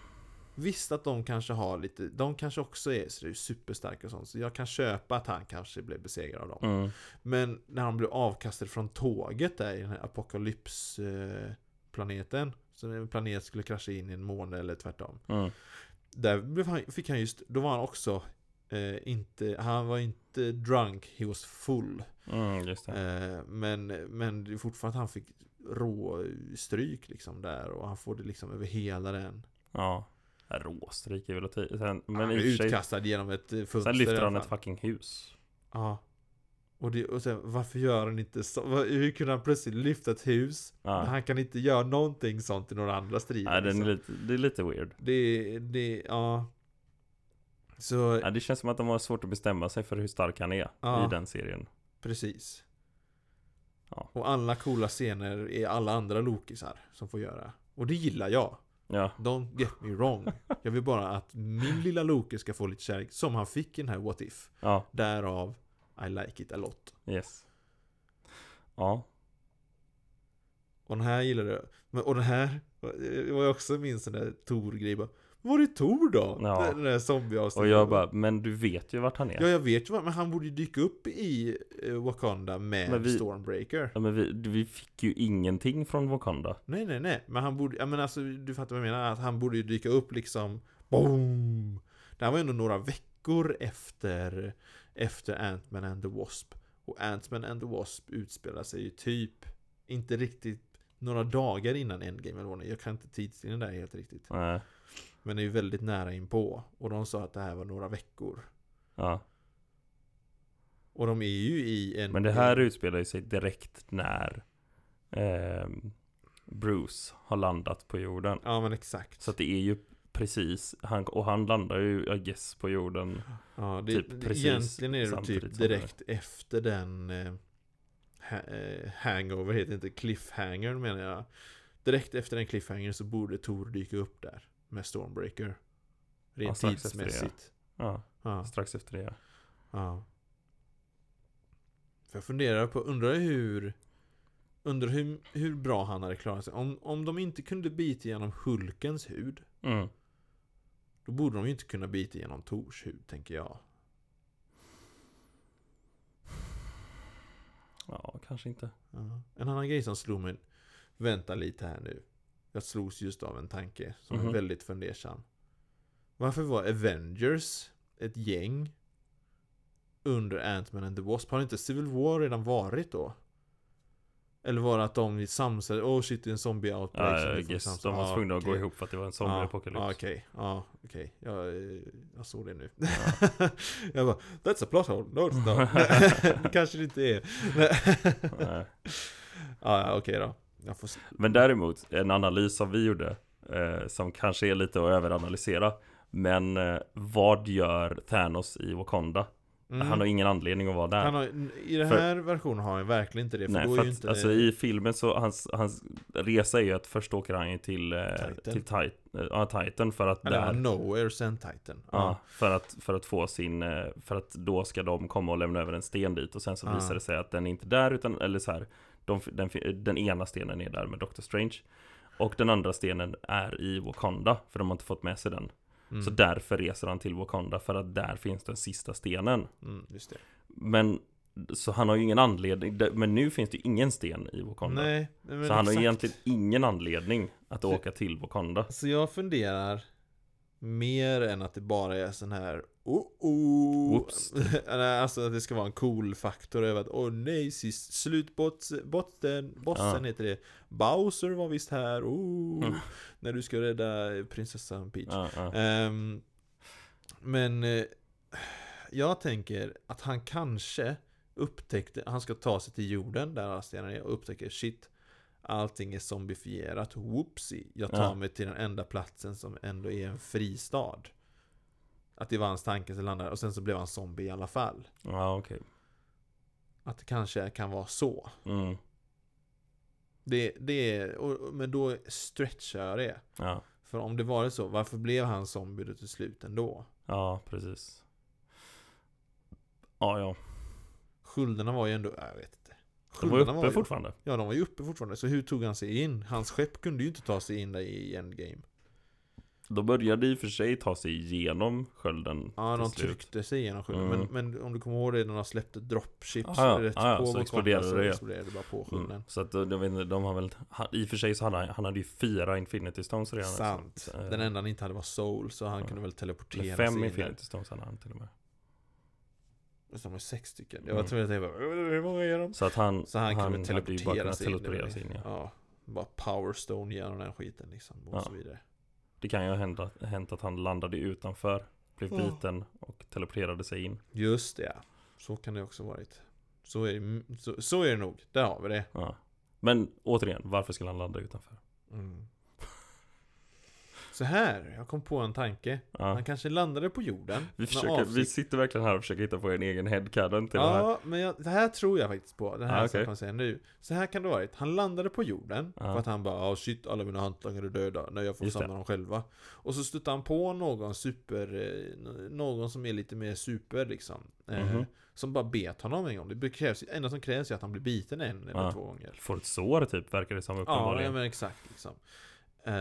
Visst att de kanske har lite De kanske också är superstarka och sånt Så jag kan köpa att han kanske blev besegrad av dem Mm. Men när han blev avkastad från tåget där i den här apokalypsplaneten Så en planet skulle krascha in i en måne eller tvärtom Mm. Där han, fick han just, då var han också eh, inte, han var inte drunk, he was full Mm, eh, Men, men det är fortfarande att han fick rå stryk liksom där och han får det liksom över hela den Ja. Råstryk är väl att ta. Sen, Han Men i och för sig, utkastad genom ett eh, fönster sen lyfter han ett fucking hus. Ja och, det, och sen, varför gör han inte så? Hur kunde han plötsligt lyfta ett hus? Ja. Han kan inte göra någonting sånt i några andra strider Nej, den är liksom. lite, det är lite weird. Det, det, ja Så, Ja, det känns som att de har svårt att bestämma sig för hur stark han är Ja. i den serien. Precis. Ja. Och alla coola scener är alla andra Lokisar som får göra. Och det gillar jag. Ja, Don't get me wrong. Jag vill bara att min lilla Loki ska få lite kärlek som han fick i den här What If. ja, Därav I like it a lot. yes. Ja, Och den här gillar jag. Men, och den här det var ju också min sån där Tor-grej. Var är Tor då? Ja. Den där zombie och jag bara, men du vet ju vart han är. Ja, jag vet ju vad, men han borde ju dyka upp i eh, Wakanda med Men vi- Stormbreaker. Ja, men vi, vi fick ju ingenting från Wakanda. Nej, nej, nej. Men han borde, ja men alltså du fattar vad jag menar. Att han borde ju dyka upp liksom Boom! Det här var ändå några veckor efter Efter Ant-Man and the Wasp. Och Ant-Man and the Wasp utspelar sig ju typ Inte riktigt några dagar innan Endgame eller vad. Jag kan inte tidslinjen där helt riktigt. Nej, Men det är ju väldigt nära inpå. Och de sa att det här var några veckor. ja. Och de är ju i en... Men det här utspelar sig direkt när ehm, Bruce har landat på jorden. Ja men exakt. Så att det är ju precis, han, och han landar ju, I guess, på jorden. Ja, det, Typ det- precis egentligen är det typ det. direkt efter den eh, ha, eh, Hangover heter inte Cliffhanger menar jag Direkt efter den Cliffhanger så borde Tor dyka upp där Med Stormbreaker Ja, Rent ja. tidsmässigt Ja, ja. strax efter det. ja. För jag funderar på, undrar hur Undrar hur, hur bra han hade klarat sig om, om de inte kunde bita igenom Hulkens hud Mm. Då borde de ju inte kunna bita igenom Tors hud tänker jag Ja, kanske inte. Ja. En annan grej som slog mig Vänta lite här nu Jag slogs just av en tanke som är Mhm. väldigt fundersam Varför var Avengers ett gäng Under Ant-Man and the Wasp? Har inte Civil War redan varit då? Eller var det att de samsade, oh shit det är en zombie outbreak Ja, guess, samsas. de var Ja, tvungna att gå okej. ihop för att det var en Ja, zombie-apokalyps. Ja, okej, ja, okej. Jag, eh, jag såg det nu. jag bara, that's a plot hole. No, it's det kanske det inte är. Nej. ja, ja, okej då. Får. Men däremot, en analys som vi gjorde, eh, som kanske är lite att överanalysera, men eh, vad gör Thanos i Wakanda? Mm. Han har ingen anledning att vara där. Har, I den För- här versionen har han verkligen inte det. För Nej, då för är ju att, inte... alltså i filmen så, hans, hans resa är ju att först åker han ju till, eh, Titan. till Tit, eh, ja, Titan för att Eller där, Nowhere sen Titan. ja, för att, för att få sin, eh, för att då ska de komma och lämna över en sten dit och sen så Ja. visar det sig att den är inte där utan, eller så här, de, den, den ena stenen är där med Doctor Strange och den andra stenen är i Wakanda, för de har inte fått med sig den. Mm. Så därför reser han till Wakanda, för att där finns den sista stenen. Mm. Men, så han har ju ingen anledning, men nu finns det ju ingen sten i Wakanda. Nej, men så han har exakt. egentligen ingen anledning att åka till Wakanda. Så jag funderar mer än att det bara är sån här oh, oh. Whoops. Alltså att det ska vara en cool faktor över att åh nej, sist botten, bossen Ja. heter det Bowser var visst här, oh, Mm. När du ska rädda prinsessan Peach Ja, ja. Ehm, Men eh, Jag tänker att han kanske upptäckte, han ska ta sig till jorden där alla stenar är och upptäcker shit Allting är zombifierat, whoopsie Jag tar mig till den enda platsen som ändå är en fristad Att det var hans tanke som landade och sen så blev han zombie i alla fall ja okej. Att det kanske kan vara så Mm. Det, det är, och, men då stretchar jag det Ja. För om det var så, varför blev han zombie då till slut ändå? ja, precis. Ja, ja. Sköldarna var ju ändå, jag vet inte De var uppe ju- fortfarande. Ja, de var ju uppe fortfarande. Så hur tog han sig in? Hans skepp kunde ju inte ta sig in där i Endgame. De började i och för sig ta sig igenom skölden Ja, de slut. tryckte sig igenom skölden. Mm. Men, men om du kommer ihåg det när de släppte dropships ja. rätt ja, på så exploderade så det. exploderade det bara på skölden. Mm. Så att eh, jag vet inte, de har väl, han, i och för sig så hade han, han hade ju fyra Infinity Stones redan. Sant. Så, eh, Den enda han inte hade var Soul, så han Ja. kunde väl teleportera fem sig in Infinity Stones hade han till och med. Så de är sex stycken. Jag var Mm. tvungen att tänka, hur många är de? Så att han, Så han, kunde ju bara teleportera sig in. teleportera sig in ja. Ja, bara powerstone genom den skiten liksom. Och Ja. så vidare. Det kan ju ha hänt, att- hänt att han landade utanför, blev Ja. biten och teleporterade sig in. Just det, ja. Så kan det också varit. Så är det, så, så är det nog. Där har vi det. Ja. Men återigen, varför skulle han landa utanför? Mm. Så här, jag kom på en tanke. Ja. Han kanske landade på jorden. Vi, försöker, vi sitter verkligen här och försöker hitta på en egen headcanon till det här. Ja, men jag, det här tror jag faktiskt på. Den här Ja, som okej. jag kommer säga nu. Så här kan det ha varit. Han landade på jorden. Ja. För att han bara, oh shit, alla mina hantlangare är döda. Nej, jag får Just samla det. dem själva. Och så stötte han på någon super, eh, någon som är lite mer super liksom. Eh, Mhm. Som bara bet honom en gång. Det krävs, enda som krävs är att han blir biten en eller Ja. två gånger. Får ett sår typ, verkar det som Ja, uppenbarligen. ja men exakt liksom. Eh,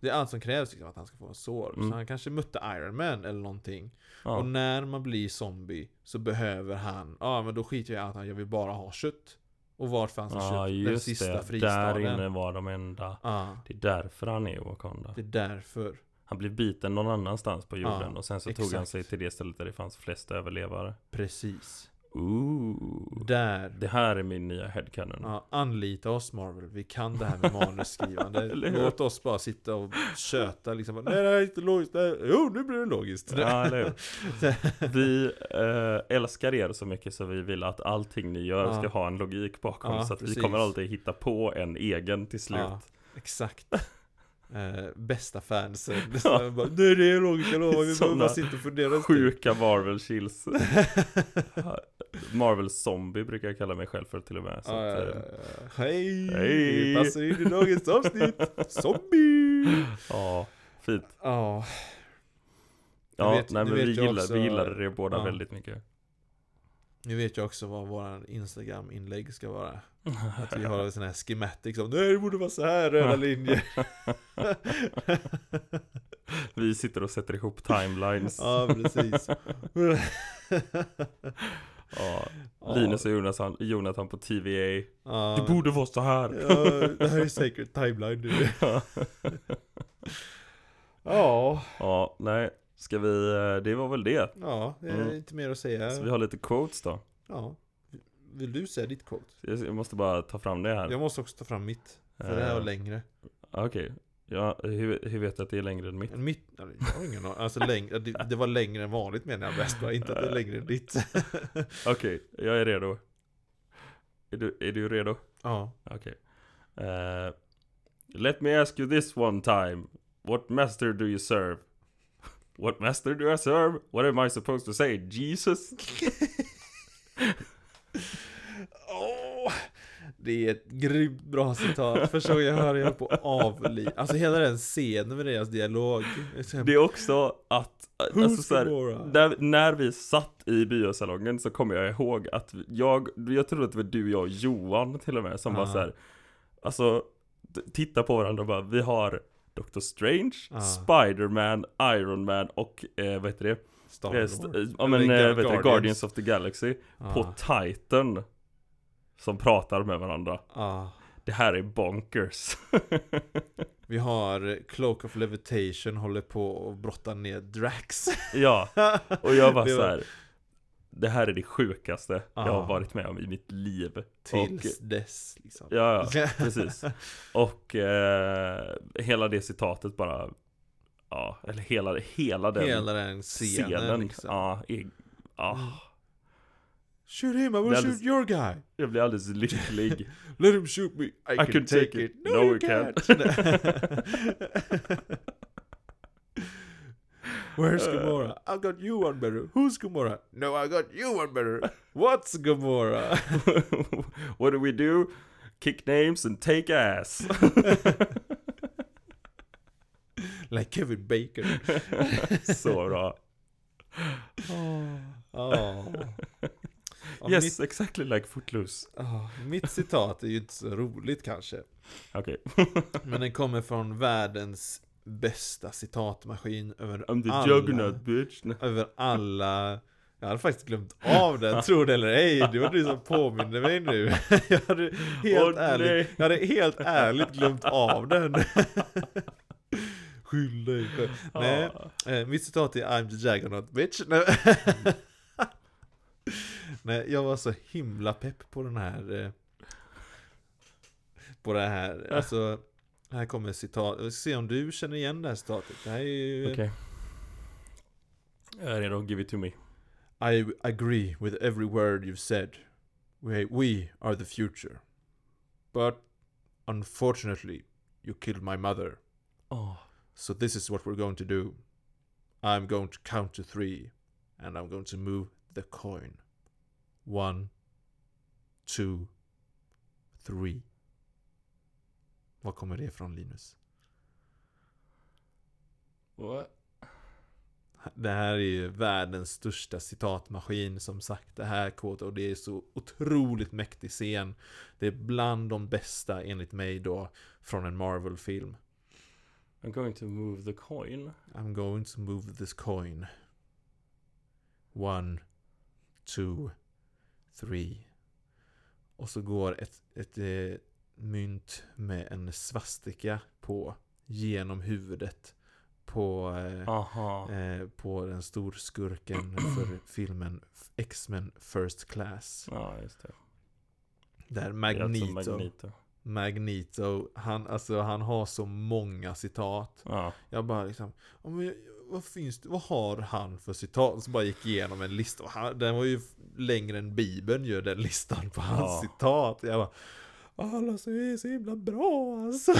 det är allt som krävs liksom, att han ska få en sår. Mm. Så han kanske mötte Iron Man eller någonting. Ja. Och när man blir zombie så behöver han, ja men då skiter jag i att han, jag vill bara ha kött. Och vart fanns det Ja, kött? Den sista det. Där fristaden. inne var de enda. Ja, Det är därför han är i Wakanda. det är därför. Han blev biten någon annanstans på jorden Ja, och sen så tog han exakt. sig till det stället där det fanns flest överlevare. Precis. Ooh. Där. Det här är min nya headcanon. Ja, anlita oss Marvel, vi kan det här med manusskrivande. Låt oss bara sitta och köta liksom. Nej det här är inte logiskt. Nej. Jo, nu blir det logiskt. Ja? Vi eh, älskar er så mycket så vi vill att allting ni gör Ja. ska ha en logik bakom. Så att precis. vi kommer alltid hitta på en egen till slut. Exakt. Eh, bästa fansen. Ja. Bara, det är logiskt, jag lovar. Vi Såna bara sitta och fundera en stund. Sjuka Marvel chills. Marvel zombie brukar jag kalla mig själv för till och med. Så Ja, att, ja, eh, ja, ja. Hej! Hej! Det passar in i dagens avsnitt. Zombie! ja, fint. Ja. Ja, vet- nej men vi, jag gillar, också- vi gillade det båda väldigt mycket. Nu vet jag också vad våran Instagram-inlägg ska vara. Att vi har en sån här schematic som Nej det borde vara så här röda linjer. Vi sitter och sätter ihop timelines. ja precis. Ja. Linus och Jonathan, Jonathan på TVA. Ja. Det borde vara så här. Ja, det här är säkert timeline nu. Ja, ja, nej. Ska vi, eh, det var väl det. ja, det är Mm. inte mer att säga. Så vi har lite quotes då. Ja. Vill du säga ditt quote? Jag måste bara ta fram det här. Jag måste också ta fram mitt. För det här var Eh, längre. Okej. Ja, hur, hur vet du att det är längre än mitt? Mitt, ja, jag har ingen aning. Alltså längre, det, det var längre än vanligt menar jag bäst bara, inte att det är längre än ditt. Okej, jag är redo. Är du, är du redo? ja. Okej. Eh, let me ask you this one time. What master do you serve? What master do I serve? What am I supposed to say? Jesus? Åh, det är ett grymt bra citat. Första gången jag hör jag på avli. Alltså hela den scenen med deras dialog. Det är också att, alltså så här, när, när vi satt i biosalongen så kommer jag ihåg att jag, jag tror att det var du, jag och Johan till och med som var Ah. så här, Alltså, titta på varandra och bara, vi har Doctor Strange, Ah. Spider-Man, Iron Man och eh, vad heter det? Star Eh, Wars. st- eh, ja men Eller eh, vad heter det? Guardians of the Galaxy Ah, på Titan Som pratar med varandra ah. Det här är bonkers Vi har Cloak of Levitation håller på att brotta ner Drax. Ja, och jag var Det så här. Det här är det sjukaste jag Ah. har varit med om i mitt liv Tills dess liksom. Ja, ja, precis Och eh, hela det citatet bara Ja, eller hela, hela den Hela den scenen, liksom. Ja, är, ja, Shoot him, I will shoot alldeles- your guy. jag blir alldeles lycklig Let him shoot me. I, can, can take, take it. it. No, you Where's Uh. Gamora? I got you one better. Who's Gamora? No, I got you one better. What's Gamora? What do we do? Kick names and take ass like Kevin Bacon. Så bra Oh. Yes, exactly like footloose mitt citat är ju inte så roligt kanske. Okej, Men den kommer från världens bästa citatmaskin över I'm alla, juggernaut bitch över alla jag hade faktiskt glömt av den, tro det eller ej. Det var du som påminner mig nu. Jag hade helt Åh, ärligt, nej. jag hade helt ärligt glömt av den. Skyll dig själv. Nej, Ah. eh, mitt citat är I'm the Juggernaut bitch. Nej. Nej, jag var så himla pepp på den här eh, På det här, alltså Här kommer citat, vi ska se om du känner igen det här citatet. Det här är ju Okej. Jag är redo, give it to me. I agree with every word you've said. We, we are the future. But Unfortunately You killed my mother. Oh. So this is what we're going to do. I'm going to count to three And I'm going to move the coin. One Two Three Var kommer det ifrån Linus? What? Det här är ju världens största citatmaskin som sagt det här quote och det är så otroligt mäktig scen. Det är bland de bästa enligt mig då från en Marvel-film. I'm going to move the coin I'm going to move this coin. One, two, three. Och så går ett, ett eh, mynt med en svastika på genom huvudet på, eh, eh, på den storskurken för filmen X-Men First Class. Ja, just det Där Magneto, Magneto Magneto, han, alltså, han har så många citat. Ja, Jag bara liksom, men, vad finns det, vad har han för citat? Så bara gick igenom en lista, han, den var ju längre än bibeln ju den listan på hans Ja. citat. Jag bara, alla så är så himla bra alltså.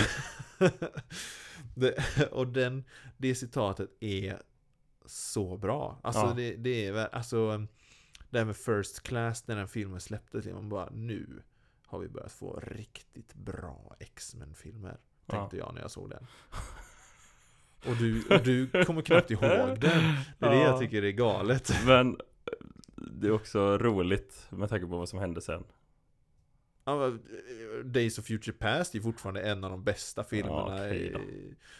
det, och den, det citatet är så bra. Alltså Ja. det, det är alltså det här med First Class när den filmen släpptes, man bara nu har vi börjat få riktigt bra X-Men-filmer. Tänkte jag när jag såg den. Och du, och du kommer knappt ihåg den. Det är det Ja. jag tycker är galet. Men det är också roligt med tanke på vad som hände sen Ja, Days of Future Past är fortfarande en av de bästa filmerna Ja, eh,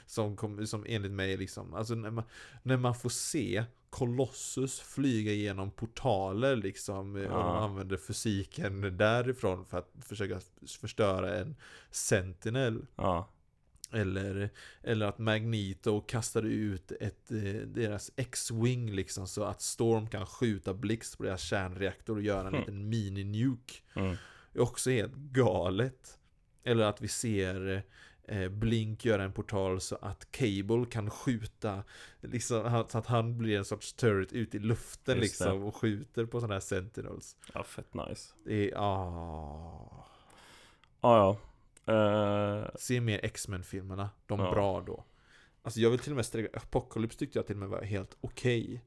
som, kom, som enligt mig liksom, alltså när man, när man får se Colossus flyga genom portaler liksom eh, och de Ja. använder fysiken därifrån för att försöka förstöra en Sentinel Ja, Eller, eller att Magneto kastar ut ett, eh, deras X-Wing liksom så att Storm kan skjuta blixt på deras kärnreaktor och göra en Mm. liten mini-nuke. Mm. Är också helt galet. Eller att vi ser eh, Blink göra en portal så att Cable kan skjuta liksom, så att han blir en sorts turret ut i luften Just det. liksom och skjuter på sådana här Sentinels. Ja, fett nice. Det är, ah. Ja, ja. Eh, Se mer X-Men-filmerna, de Ja. bra då. Alltså jag vill till och med sträcka, Apocalypse tyckte jag till och med var helt okej. ja,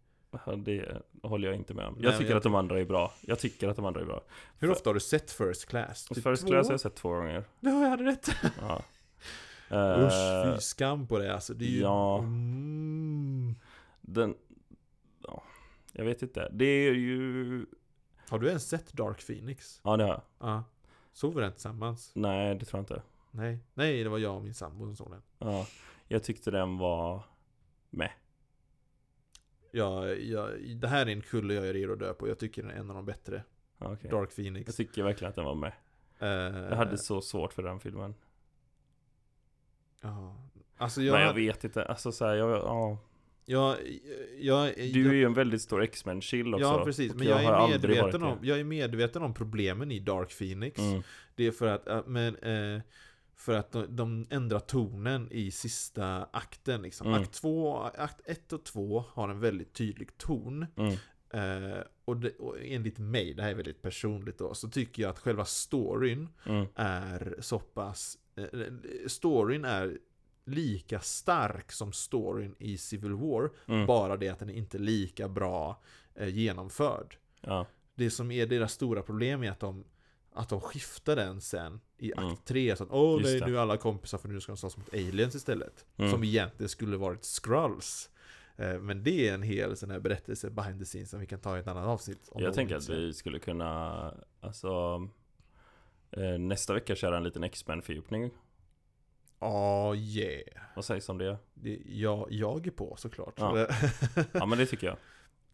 det håller jag inte med om. Nej, Jag men tycker jag att de andra är bra. Jag tycker att de andra är bra. Hur ofta har du sett First Class? Typ First två? Class har jag sett två gånger. Ja, jag hade rätt. Ja. Usch, Eh, fy skam på det alltså. Det är ju... ja. Mm. den... Ja, jag vet inte. Det är ju... Har du ens sett Dark Phoenix? Ja, det har jag. Ja. Såg vi den tillsammans? Nej, det tror jag inte. Nej. Nej, det var jag och min sambo som såg den. Ja, jag tyckte den var med. Ja, ja, det här är en kulle jag är redo att dö på. Jag tycker den är en av de bättre. Okej. Dark Phoenix. Jag tycker verkligen att den var med. Eh, Jag hade så svårt för den filmen. Ja. Alltså jag... Men jag vet inte. Alltså så här, jag, ja. Jag, jag, Du jag, är ju en väldigt stor X-Men-chill också. Ja, precis. Men jag, har är medveten om, jag är medveten om problemen i Dark Phoenix. det. Mm. Det är för att, men, eh, för att de, de ändrar tonen i sista akten liksom. Mm. Akt 2, akt 1 och 2 har en väldigt tydlig ton. Mm. Eh, och, det, och enligt mig, det här är väldigt personligt då, så tycker jag att själva storyn Mm. är så pass... Eh, storyn är lika stark som storyn i Civil War, Mm. bara det att den är inte lika bra eh, genomförd. Ja. Det som är deras stora problem är att de att de skiftar den sen i akt Mm. 3 så att åh nej nu är alla kompisar för nu ska de slåss mot aliens istället. Mm. Som egentligen skulle varit scrolls. Eh, Men det är en hel sån här berättelse behind the scenes som vi kan ta i ett annat avsnitt. om Jag tänker att vi skulle kunna, alltså eh, Nästa vecka köra en liten X-Men-fördjupning. Ja, yeah. Vad sägs om det? Det, jag, jag är på såklart. Ja. Ja men det tycker jag.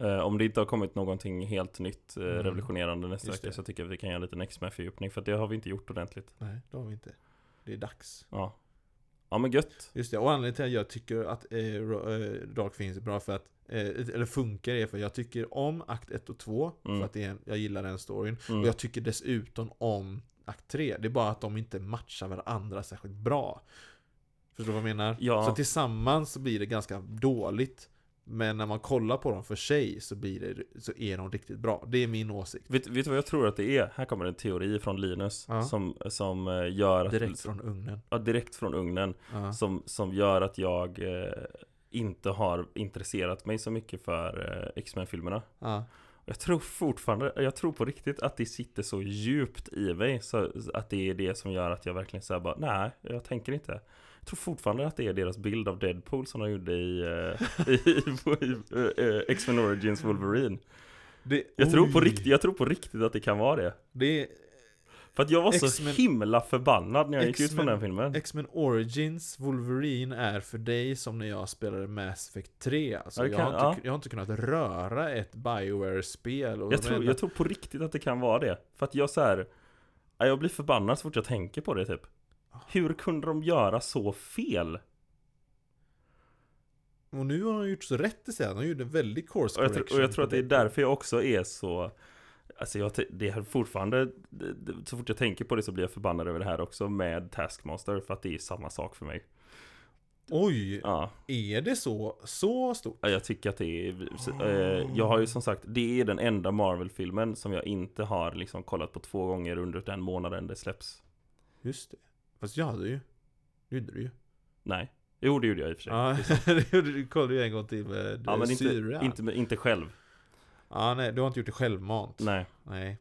Eh, om det inte har kommit någonting helt nytt, eh, Mm. revolutionerande nästa vecka så tycker jag att vi kan göra en liten X-Men-fördjupning. För att det har vi inte gjort ordentligt. Nej, det har vi inte. Det är dags. Ja. Ja men gött. Just det, och anledningen till att jag tycker att eh, eh, Dark Phoenix är bra för att eh, eller funkar är för att jag tycker om akt 1 och 2 Mm. För att det är en, jag gillar den storyn Mm. Och jag tycker dessutom om akt 3 Det är bara att de inte matchar varandra särskilt bra Förstår du vad jag menar? Ja. Så tillsammans så blir det ganska dåligt Men när man kollar på dem för sig så, blir det, så är de riktigt bra Det är min åsikt Vet, vet du vad jag tror att det är? Här kommer en teori från Linus Ja. som, som eh, gör att, Direkt från ugnen ja, direkt från ugnen ja. som, som gör att jag eh, inte har intresserat mig så mycket för eh, X-Men-filmerna. Ja. Jag tror fortfarande, jag tror på riktigt att det sitter så djupt i mig så att det är det som gör att jag verkligen säger bara nej, jag tänker inte. Jag tror fortfarande att det är deras bild av Deadpool som de gjorde i, eh, i, i, i eh, X-Men Origins Wolverine. det, Jag tror, på riktigt, jag tror på riktigt att det kan vara det. Det För att jag var så himla förbannad när jag gick ut från den filmen. X-Men Origins Wolverine är för dig som när jag spelade Mass Effect 3 alltså, jag, kan- har inte, ja. jag har inte kunnat röra ett Bioware-spel Jag tror, jag tror på riktigt att det kan vara det. För att jag så här, ja, jag blir förbannad så fort jag tänker på det typ. Hur kunde de göra så fel? Och nu har de gjort så rätt i sig, de gjorde en väldigt course Och jag, tror- correction och jag tror att det är därför jag också är så Alltså jag, det är fortfarande Så fort jag tänker på det så blir jag förbannad över det här också med Taskmaster För att det är samma sak för mig Oj, Ja, är det så, så stort? ja, jag tycker att det är eh, Jag har ju som sagt Det är den enda Marvel-filmen som jag inte har liksom kollat på två gånger under den månaden det släpps Just det. Fast jag hade ju. Det gjorde du ju. Nej Jo det gjorde jag i och för sig Ja, det gjorde du. kollade ju en gång till med Ja men inte, syra. inte, med- inte själv Ja, nej, du har inte gjort det självmant. Nej Nej.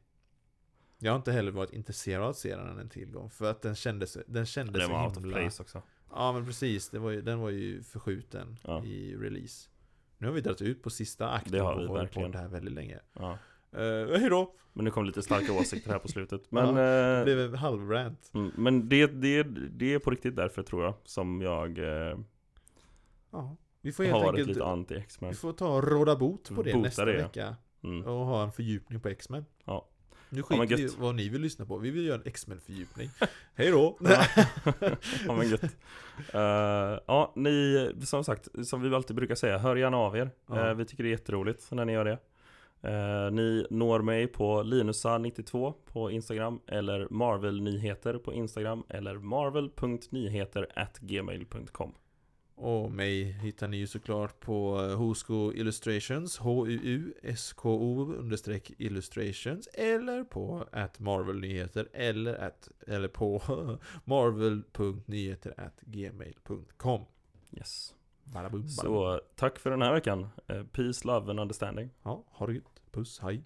Jag har inte heller varit intresserad av att se den en tillgång. För att den kändes, den kändes Det så var out of himla... place också Ja men precis, det var ju, den var ju förskjuten Ja. i release. Nu har vi dragit ut på sista akten Det har och vi hållit verkligen. på det här väldigt länge. ja. Uh, hejdå! Men nu kom lite starka åsikter här på slutet Men Det eh, blev en halvrant. Mm, men det, det, det är på riktigt därför tror jag som jag eh, Ja. Vi får har helt varit enkelt lite anti X-Men. vi får ta och råda bot på det Bota nästa det. vecka. Mm. Och ha en fördjupning på X-Men. Nu Ja, men skiter vi i vad ni vill lyssna på. Vi vill göra en X-Men-fördjupning. Hej då! Ja. ja men gött. Eh, ja, ni, som sagt, som vi alltid brukar säga, hör gärna av er. Ja. Eh, vi tycker det är jätteroligt när ni gör det. Eh, ni når mig på Linusa92 på Instagram eller Marvel-nyheter på Instagram eller marvel.nyheter@gmail.com. Och mig hittar ni ju såklart på eh, Husko Illustrations, H-U-U-S-K-O understreck illustrations eller på at Marvel-nyheter eller, at, eller på marvel.nyheter at gmail.com Yes. Badabum, badabum. Så tack för den här veckan. Eh, peace, love and understanding. Ja, ha det gött. Puss, hej.